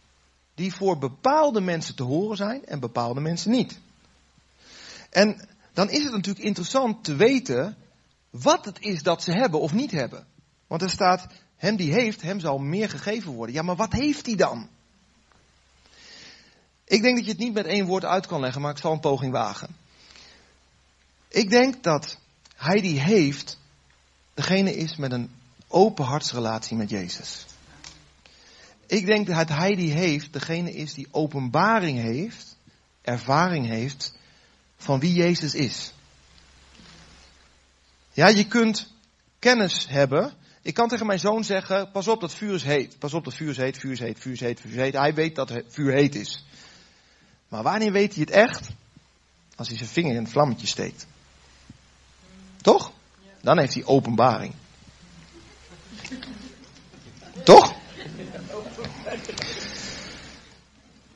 Die voor bepaalde mensen te horen zijn en bepaalde mensen niet. En dan is het natuurlijk interessant te weten wat het is dat ze hebben of niet hebben. Want er staat, hem die heeft, hem zal meer gegeven worden. Ja, maar wat heeft hij dan? Ik denk dat je het niet met één woord uit kan leggen, maar ik zal een poging wagen. Ik denk dat hij die heeft, degene is met een open hartsrelatie met Jezus. Ik denk dat hij die heeft, degene is die openbaring heeft, ervaring heeft van wie Jezus is. Ja, je kunt kennis hebben. Ik kan tegen mijn zoon zeggen, pas op dat vuur is heet. Pas op dat vuur is heet, vuur is heet, vuur is heet, vuur is heet. Hij weet dat vuur heet is. Maar wanneer weet hij het echt? Als hij zijn vinger in het vlammetje steekt. Toch? Dan heeft hij openbaring. Toch?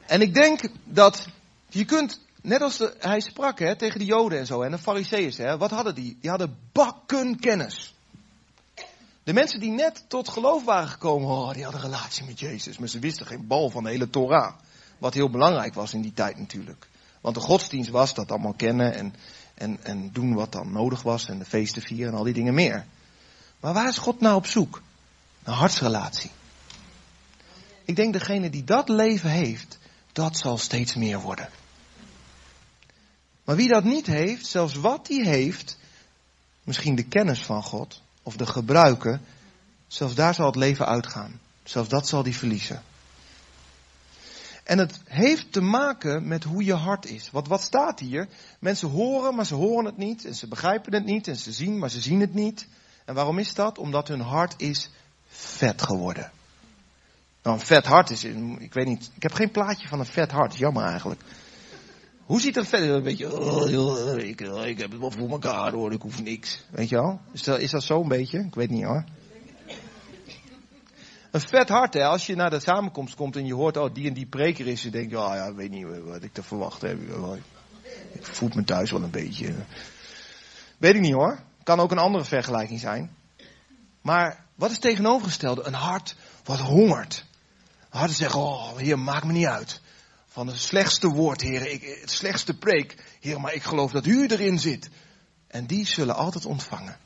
En ik denk dat je kunt, net als de, hij sprak hè, tegen de Joden en zo en de Fariseeën, wat hadden die? Die hadden bakken kennis. De mensen die net tot geloof waren gekomen, oh, die hadden een relatie met Jezus, maar ze wisten geen bal van de hele Torah. Wat heel belangrijk was in die tijd natuurlijk. Want de godsdienst was dat allemaal kennen en, en, en doen wat dan nodig was en de feesten vieren en al die dingen meer. Maar waar is God nou op zoek? Een hartsrelatie. Ik denk degene die dat leven heeft, dat zal steeds meer worden. Maar wie dat niet heeft, zelfs wat hij heeft, misschien de kennis van God of de gebruiken, zelfs daar zal het leven uitgaan. Zelfs dat zal hij verliezen. En het heeft te maken met hoe je hart is. Want wat staat hier? Mensen horen, maar ze horen het niet. En ze begrijpen het niet. En ze zien, maar ze zien het niet. En waarom is dat? Omdat hun hart is vet geworden. Nou, een vet hart is, ik weet niet, ik heb geen plaatje van een vet hart. Jammer eigenlijk. Hoe ziet er vet? Een beetje, oh, ik, ik heb het wel voor elkaar hoor, ik hoef niks. Weet je wel? Is dat, is dat zo een beetje? Ik weet niet hoor. Een vet hart, hè. Als je naar de samenkomst komt en je hoort, oh, die en die preker is, dan denk je, oh ja, weet niet wat ik te verwachten heb. Ik voel me thuis wel een beetje. Weet ik niet hoor. Kan ook een andere vergelijking zijn. Maar wat is tegenovergestelde? Een hart wat hongert. Een zegt, oh, heer, maak me niet uit. Van het slechtste woord, heer, ik, het slechtste preek. Heer, maar ik geloof dat u erin zit. En die zullen altijd ontvangen.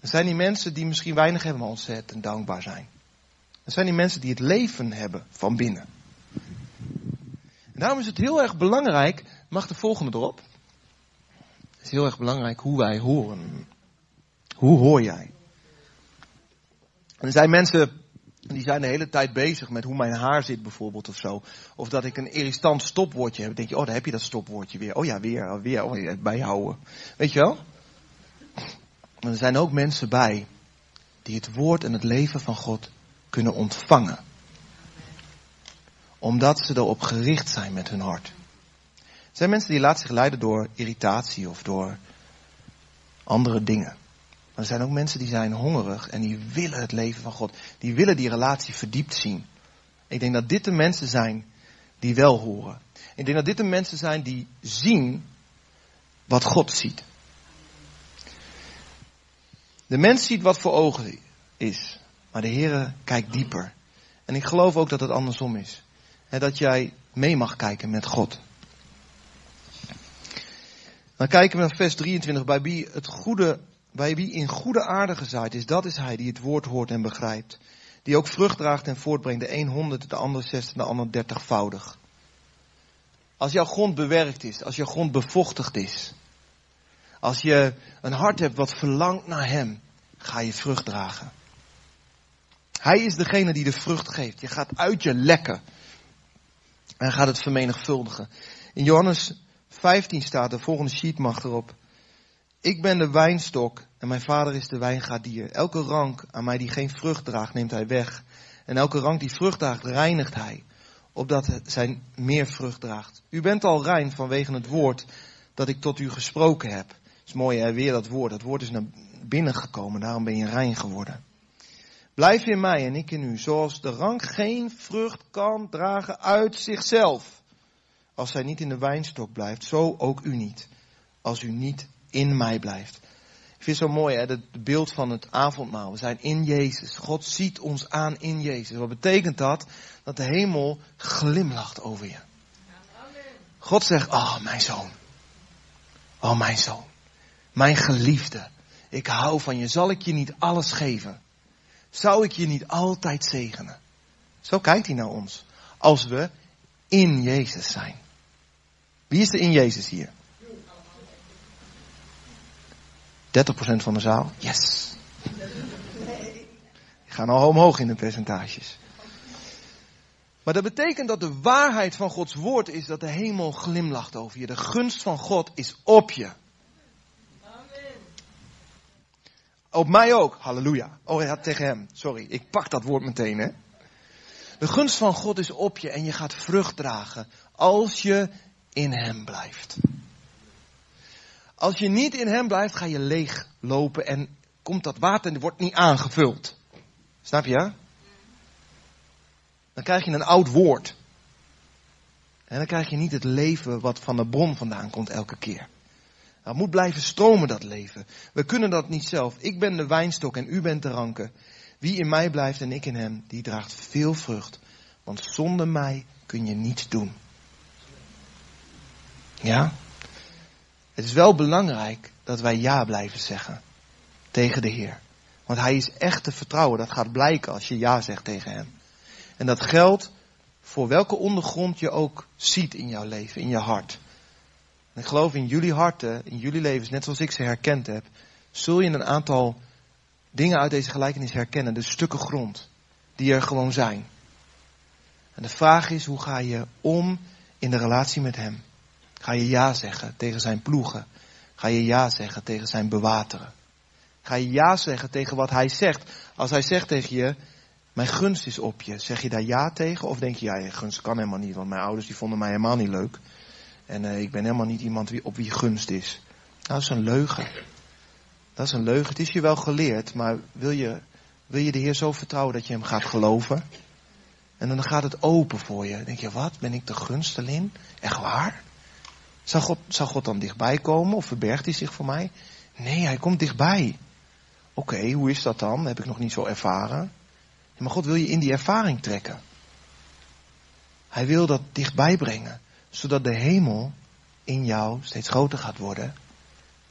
Er zijn die mensen die misschien weinig hebben, ontzettend dankbaar zijn. Dat zijn die mensen die het leven hebben van binnen. En daarom is het heel erg belangrijk, mag de volgende erop? Het is heel erg belangrijk hoe wij horen. Hoe hoor jij? En er zijn mensen die zijn de hele tijd bezig met hoe mijn haar zit bijvoorbeeld of zo. Of dat ik een irritant stopwoordje heb. Dan denk je, oh daar heb je dat stopwoordje weer. Oh ja, weer, weer, oh, bijhouden. Weet je wel? Maar er zijn ook mensen bij die het woord en het leven van God kunnen ontvangen. Omdat ze erop gericht zijn met hun hart. Er zijn mensen die laten zich leiden door irritatie of door andere dingen. Maar er zijn ook mensen die zijn hongerig en die willen het leven van God. Die willen die relatie verdiept zien. Ik denk dat dit de mensen zijn die wel horen. Ik denk dat dit de mensen zijn die zien wat God ziet. De mens ziet wat voor ogen is. Maar de Heere kijkt dieper. En ik geloof ook dat het andersom is. Dat jij mee mag kijken met God. Dan kijken we naar vers 23. Bij wie, het goede, bij wie in goede aarde gezaaid is, dat is hij die het woord hoort en begrijpt. Die ook vrucht draagt en voortbrengt. De een honderd, de ander zestig, de ander dertigvoudig. Als jouw grond bewerkt is, als jouw grond bevochtigd is. Als je een hart hebt wat verlangt naar hem, ga je vrucht dragen. Hij is degene die de vrucht geeft. Je gaat uit je lekken. En gaat het vermenigvuldigen. In Johannes 15 staat, de volgende sheet mag erop. Ik ben de wijnstok en mijn vader is de wijngaardier. Elke rank aan mij die geen vrucht draagt, neemt hij weg. En elke rank die vrucht draagt, reinigt hij. Opdat zijn meer vrucht draagt. U bent al rein vanwege het woord dat ik tot u gesproken heb. is mooi hè, weer dat woord. Dat woord is naar binnen gekomen, daarom ben je rein geworden. Blijf in mij en ik in u, zoals de rank geen vrucht kan dragen uit zichzelf. Als hij niet in de wijnstok blijft, zo ook u niet. Als u niet in mij blijft. Ik vind het zo mooi, hè, het beeld van het avondmaal. We zijn in Jezus. God ziet ons aan in Jezus. Wat betekent dat? Dat de hemel glimlacht over je. God zegt, oh mijn zoon. Oh mijn zoon. Mijn geliefde. Ik hou van je. Zal ik je niet alles geven? Zou ik je niet altijd zegenen? Zo kijkt hij naar ons. Als we in Jezus zijn. Wie is er in Jezus hier? 30% van de zaal? Yes. Ik ga al omhoog in de percentages. Maar dat betekent dat de waarheid van Gods woord is dat de hemel glimlacht over je. De gunst van God is op je. Op mij ook. Halleluja. Oh, tegen hem. Sorry, ik pak dat woord meteen, hè. De gunst van God is op je en je gaat vrucht dragen als je in hem blijft. Als je niet in hem blijft, ga je leeg lopen en komt dat water en wordt niet aangevuld. Snap je? Dan krijg je een oud woord. En dan krijg je niet het leven wat van de bron vandaan komt elke keer. Het moet blijven stromen, dat leven. We kunnen dat niet zelf. Ik ben de wijnstok en u bent de ranken. Wie in mij blijft en ik in hem, die draagt veel vrucht. Want zonder mij kun je niets doen. Ja? Het is wel belangrijk dat wij ja blijven zeggen tegen de Heer. Want Hij is echt te vertrouwen. Dat gaat blijken als je ja zegt tegen Hem. En dat geldt voor welke ondergrond je ook ziet in jouw leven, in je hart. En ik geloof in jullie harten, in jullie levens, net zoals ik ze herkend heb, zul je een aantal dingen uit deze gelijkenis herkennen. De stukken grond die er gewoon zijn. En de vraag is, hoe ga je om in de relatie met Hem? Ga je ja zeggen tegen zijn ploegen? Ga je ja zeggen tegen zijn bewateren? Ga je ja zeggen tegen wat hij zegt? Als hij zegt tegen je, mijn gunst is op je. Zeg je daar ja tegen? Of denk je, ja, je gunst kan helemaal niet, want mijn ouders die vonden mij helemaal niet leuk. En uh, ik ben helemaal niet iemand wie, op wie gunst is. Nou, dat is een leugen. Dat is een leugen. Het is je wel geleerd, maar wil je, wil je de Heer zo vertrouwen dat je hem gaat geloven? En dan gaat het open voor je. Dan denk je, wat? Ben ik de gunsteling? Echt waar? Zou God dan dichtbij komen of verbergt hij zich voor mij? Nee, hij komt dichtbij. Oké, hoe is dat dan? heb ik nog niet zo ervaren. maar God wil je in die ervaring trekken. Hij wil dat dichtbij brengen, zodat de hemel in jou steeds groter gaat worden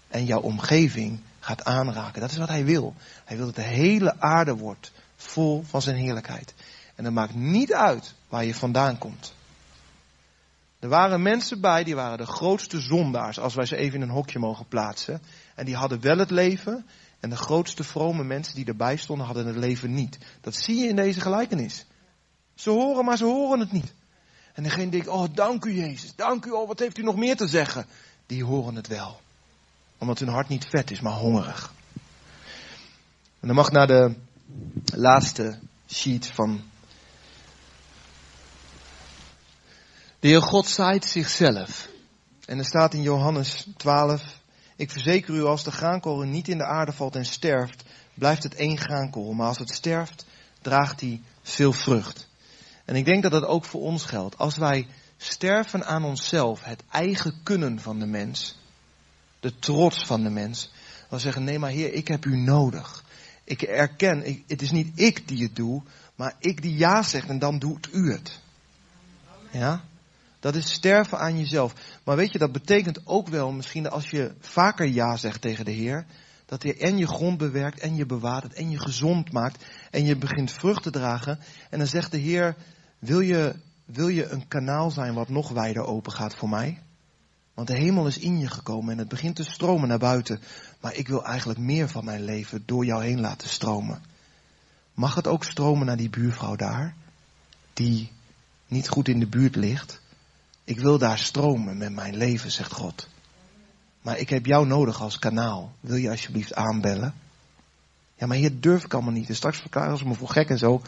en jouw omgeving gaat aanraken. Dat is wat hij wil. Hij wil dat de hele aarde wordt vol van zijn heerlijkheid. En dat maakt niet uit waar je vandaan komt. Er waren mensen bij, die waren de grootste zondaars, als wij ze even in een hokje mogen plaatsen. En die hadden wel het leven. En de grootste vrome mensen die erbij stonden, hadden het leven niet. Dat zie je in deze gelijkenis. Ze horen, maar ze horen het niet. En degene denkt, oh dank u Jezus, dank u, oh wat heeft u nog meer te zeggen? Die horen het wel. Omdat hun hart niet vet is, maar hongerig. En dan mag naar de laatste sheet van De Heer God zaait zichzelf. En er staat in Johannes 12, ik verzeker u als de graankool niet in de aarde valt en sterft, blijft het één graankool. Maar als het sterft, draagt hij veel vrucht. En ik denk dat dat ook voor ons geldt. Als wij sterven aan onszelf, het eigen kunnen van de mens, de trots van de mens, dan zeggen, nee maar Heer, ik heb u nodig. Ik erken, het is niet ik die het doe, maar ik die ja zegt en dan doet u het. Ja? Dat is sterven aan jezelf. Maar weet je, dat betekent ook wel misschien als je vaker ja zegt tegen de Heer, dat hij en je grond bewerkt en je bewaart en je gezond maakt en je begint vrucht te dragen. En dan zegt de Heer, wil je, wil je een kanaal zijn wat nog wijder open gaat voor mij? Want de hemel is in je gekomen en het begint te stromen naar buiten. Maar ik wil eigenlijk meer van mijn leven door jou heen laten stromen. Mag het ook stromen naar die buurvrouw daar? Die niet goed in de buurt ligt? Ik wil daar stromen met mijn leven, zegt God. Maar ik heb jou nodig als kanaal. Wil je alsjeblieft aanbellen? Ja, maar hier durf ik allemaal niet. En straks verklaren ze me voor gek en zo.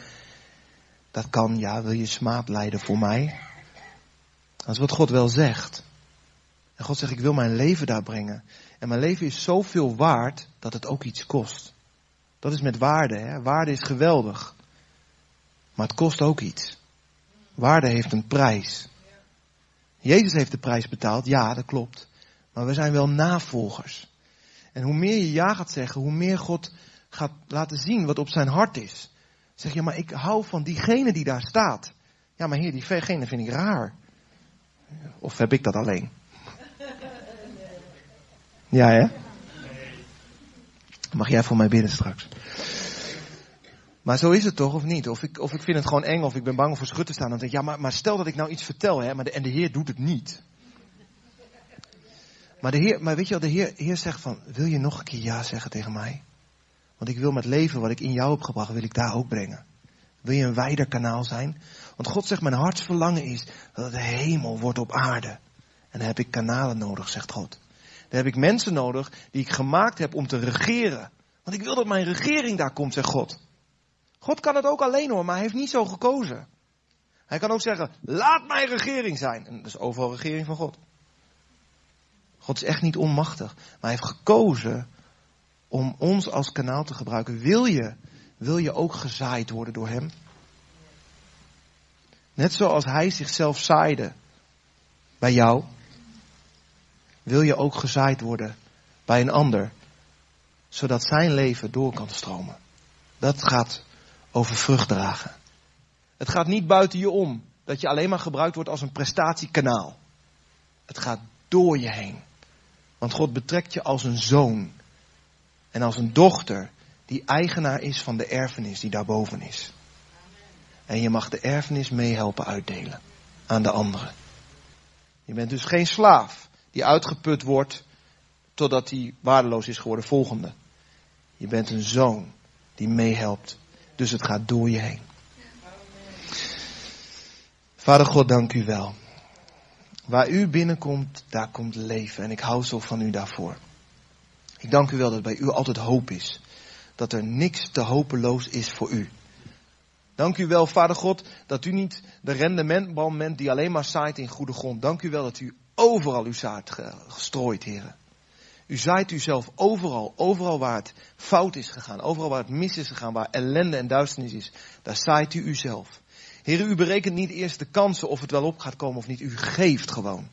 Dat kan, ja. Wil je smaad leiden voor mij? Dat is wat God wel zegt. En God zegt, ik wil mijn leven daar brengen. En mijn leven is zoveel waard dat het ook iets kost. Dat is met waarde. Hè? Waarde is geweldig. Maar het kost ook iets. Waarde heeft een prijs. Jezus heeft de prijs betaald, ja, dat klopt. Maar we zijn wel navolgers. En hoe meer je ja gaat zeggen, hoe meer God gaat laten zien wat op zijn hart is. Zeg je, maar ik hou van diegene die daar staat. Ja, maar heer, diegene vind ik raar. Of heb ik dat alleen? Ja, hè? Mag jij voor mij bidden straks? Maar zo is het toch, of niet? Of ik, of ik vind het gewoon eng, of ik ben bang voor schut te staan. Dan denk ik, ja, maar, maar stel dat ik nou iets vertel, hè, maar de, en de Heer doet het niet. Maar, de heer, maar weet je wel, de heer, heer zegt van, wil je nog een keer ja zeggen tegen mij? Want ik wil met leven wat ik in jou heb gebracht, wil ik daar ook brengen. Wil je een wijder kanaal zijn? Want God zegt, mijn hartsverlangen is dat de hemel wordt op aarde. En dan heb ik kanalen nodig, zegt God. Dan heb ik mensen nodig die ik gemaakt heb om te regeren. Want ik wil dat mijn regering daar komt, zegt God. God kan het ook alleen hoor, maar hij heeft niet zo gekozen. Hij kan ook zeggen, laat mijn regering zijn. En dat is overal regering van God. God is echt niet onmachtig. Maar hij heeft gekozen om ons als kanaal te gebruiken. Wil je, wil je ook gezaaid worden door hem? Net zoals hij zichzelf zaaide bij jou, wil je ook gezaaid worden bij een ander, zodat zijn leven door kan stromen. Dat gaat over vrucht dragen. Het gaat niet buiten je om, dat je alleen maar gebruikt wordt als een prestatiekanaal. Het gaat door je heen. Want God betrekt je als een zoon en als een dochter die eigenaar is van de erfenis die daarboven is. En je mag de erfenis meehelpen uitdelen aan de anderen. Je bent dus geen slaaf die uitgeput wordt totdat hij waardeloos is geworden. Volgende. Je bent een zoon die meehelpt. Dus het gaat door je heen. Vader God, dank u wel. Waar u binnenkomt, daar komt leven. En ik hou zo van u daarvoor. Ik dank u wel dat bij u altijd hoop is. Dat er niks te hopeloos is voor u. Dank u wel, Vader God, dat u niet de rendementbal bent die alleen maar zaait in goede grond. Dank u wel dat u overal uw zaad gestrooid, heren. U zaait uzelf overal, overal waar het fout is gegaan, overal waar het mis is gegaan, waar ellende en duisternis is, daar zaait u uzelf. Heren, u berekent niet eerst de kansen of het wel op gaat komen of niet. U geeft gewoon.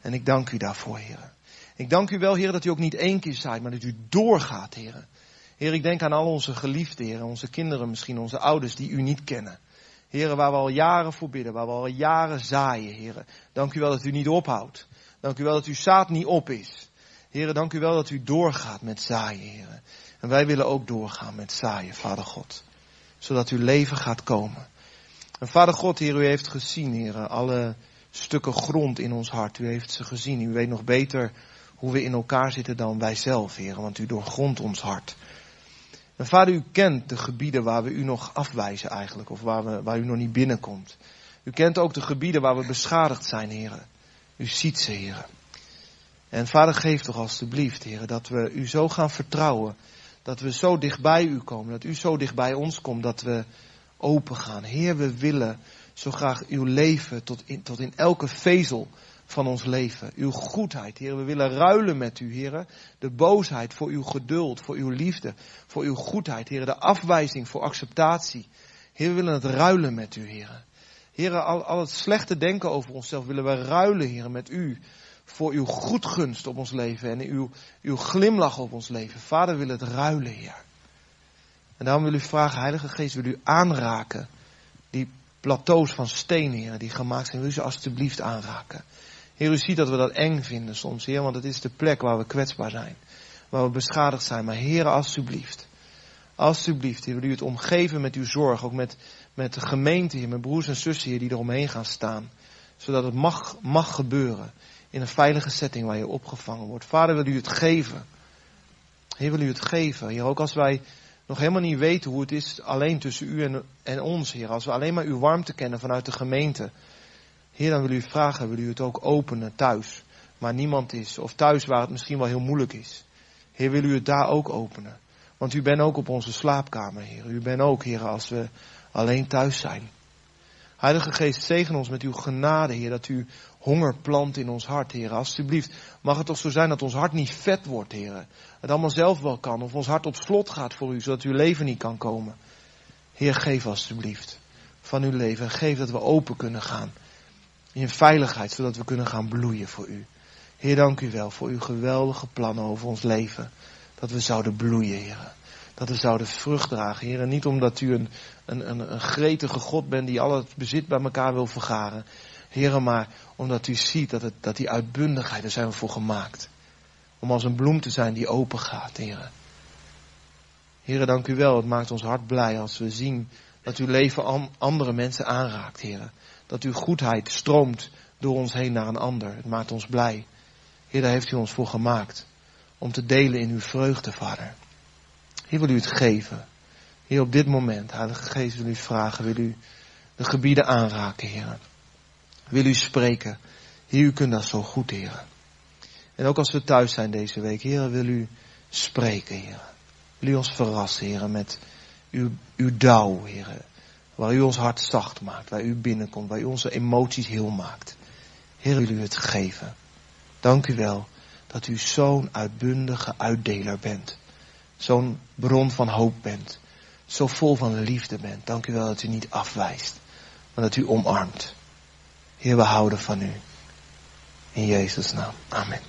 En ik dank u daarvoor, heren. Ik dank u wel, heren, dat u ook niet één keer zaait, maar dat u doorgaat, heren. Heer, ik denk aan al onze geliefden, heren, onze kinderen misschien, onze ouders die u niet kennen. Heren, waar we al jaren voor bidden, waar we al jaren zaaien, heren. Dank u wel dat u niet ophoudt. Dank u wel dat uw zaad niet op is. Heren, dank u wel dat u doorgaat met zaaien, heren. En wij willen ook doorgaan met zaaien, Vader God. Zodat uw leven gaat komen. En Vader God, Heer, u heeft gezien, Heer, alle stukken grond in ons hart. U heeft ze gezien. U weet nog beter hoe we in elkaar zitten dan wij zelf, Heer, want u doorgrondt ons hart. En Vader, u kent de gebieden waar we u nog afwijzen eigenlijk, of waar, we, waar u nog niet binnenkomt. U kent ook de gebieden waar we beschadigd zijn, Heer. U ziet ze, Heer. En Vader, geef toch alstublieft, Heer, dat we u zo gaan vertrouwen. Dat we zo dicht bij u komen, dat u zo dicht bij ons komt, dat we open gaan. Heer, we willen zo graag uw leven tot in, tot in elke vezel van ons leven. Uw goedheid, Heer. We willen ruilen met u, Heer. De boosheid voor uw geduld, voor uw liefde, voor uw goedheid, Heer. De afwijzing voor acceptatie. Heer, we willen het ruilen met u, Heer. Heer, al, al het slechte denken over onszelf willen we ruilen, Heer, met u. Voor uw goedgunst op ons leven en uw, uw glimlach op ons leven. Vader, wil het ruilen, Heer. En daarom wil u vragen, Heilige Geest, wil u aanraken die plateaus van steen, Heer, die gemaakt zijn. Wil u ze alstublieft aanraken. Heer, u ziet dat we dat eng vinden soms, Heer, want het is de plek waar we kwetsbaar zijn. Waar we beschadigd zijn. Maar Heer, alstublieft. Alstublieft, Heer, wil u het omgeven met uw zorg. Ook met, met de gemeente, Heer, met broers en zussen, Heer, die eromheen gaan staan. Zodat het mag, mag gebeuren. In een veilige setting waar je opgevangen wordt. Vader, wil u het geven. Heer, wil u het geven. Heer, ook als wij nog helemaal niet weten hoe het is alleen tussen u en, en ons, Heer. Als we alleen maar uw warmte kennen vanuit de gemeente. Heer, dan wil u vragen, wil u het ook openen thuis, waar niemand is. Of thuis waar het misschien wel heel moeilijk is. Heer, wil u het daar ook openen. Want u bent ook op onze slaapkamer, Heer. U bent ook, Heer, als we alleen thuis zijn. Heilige Geest, zegen ons met uw genade, Heer, dat u honger plant in ons hart, Heer. Alsjeblieft, mag het toch zo zijn dat ons hart niet vet wordt, Heer. Het allemaal zelf wel kan, of ons hart op slot gaat voor u, zodat uw leven niet kan komen. Heer, geef alsjeblieft van uw leven en geef dat we open kunnen gaan. In veiligheid, zodat we kunnen gaan bloeien voor u. Heer, dank u wel voor uw geweldige plannen over ons leven. Dat we zouden bloeien, Heer. Dat we zouden vrucht dragen, Heer. En niet omdat u een, een, een, een gretige God bent die al het bezit bij elkaar wil vergaren. Heer, maar omdat u ziet dat, het, dat die uitbundigheid, daar zijn we voor gemaakt. Om als een bloem te zijn die open gaat, Heer. Heer, dank u wel. Het maakt ons hart blij als we zien dat uw leven andere mensen aanraakt, Heer. Dat uw goedheid stroomt door ons heen naar een ander. Het maakt ons blij. Heer, daar heeft u ons voor gemaakt. Om te delen in uw vreugde, Vader. Heer, wil u het geven. Heer, op dit moment, Heilige Geest, wil u vragen, wil u de gebieden aanraken, Heer. Wil u spreken. Heer, u kunt dat zo goed, Heer. En ook als we thuis zijn deze week, Heer, wil u spreken, Heer. Wil u ons verrassen, Heer, met uw, uw dauw, Heer. Waar u ons hart zacht maakt, waar u binnenkomt, waar u onze emoties heel maakt. Heer, wil u het geven. Dank u wel dat u zo'n uitbundige uitdeler bent. Zo'n bron van hoop bent. Zo vol van liefde bent. Dank u wel dat u niet afwijst, maar dat u omarmt. Heer, we houden van u. In Jezus' naam. Amen.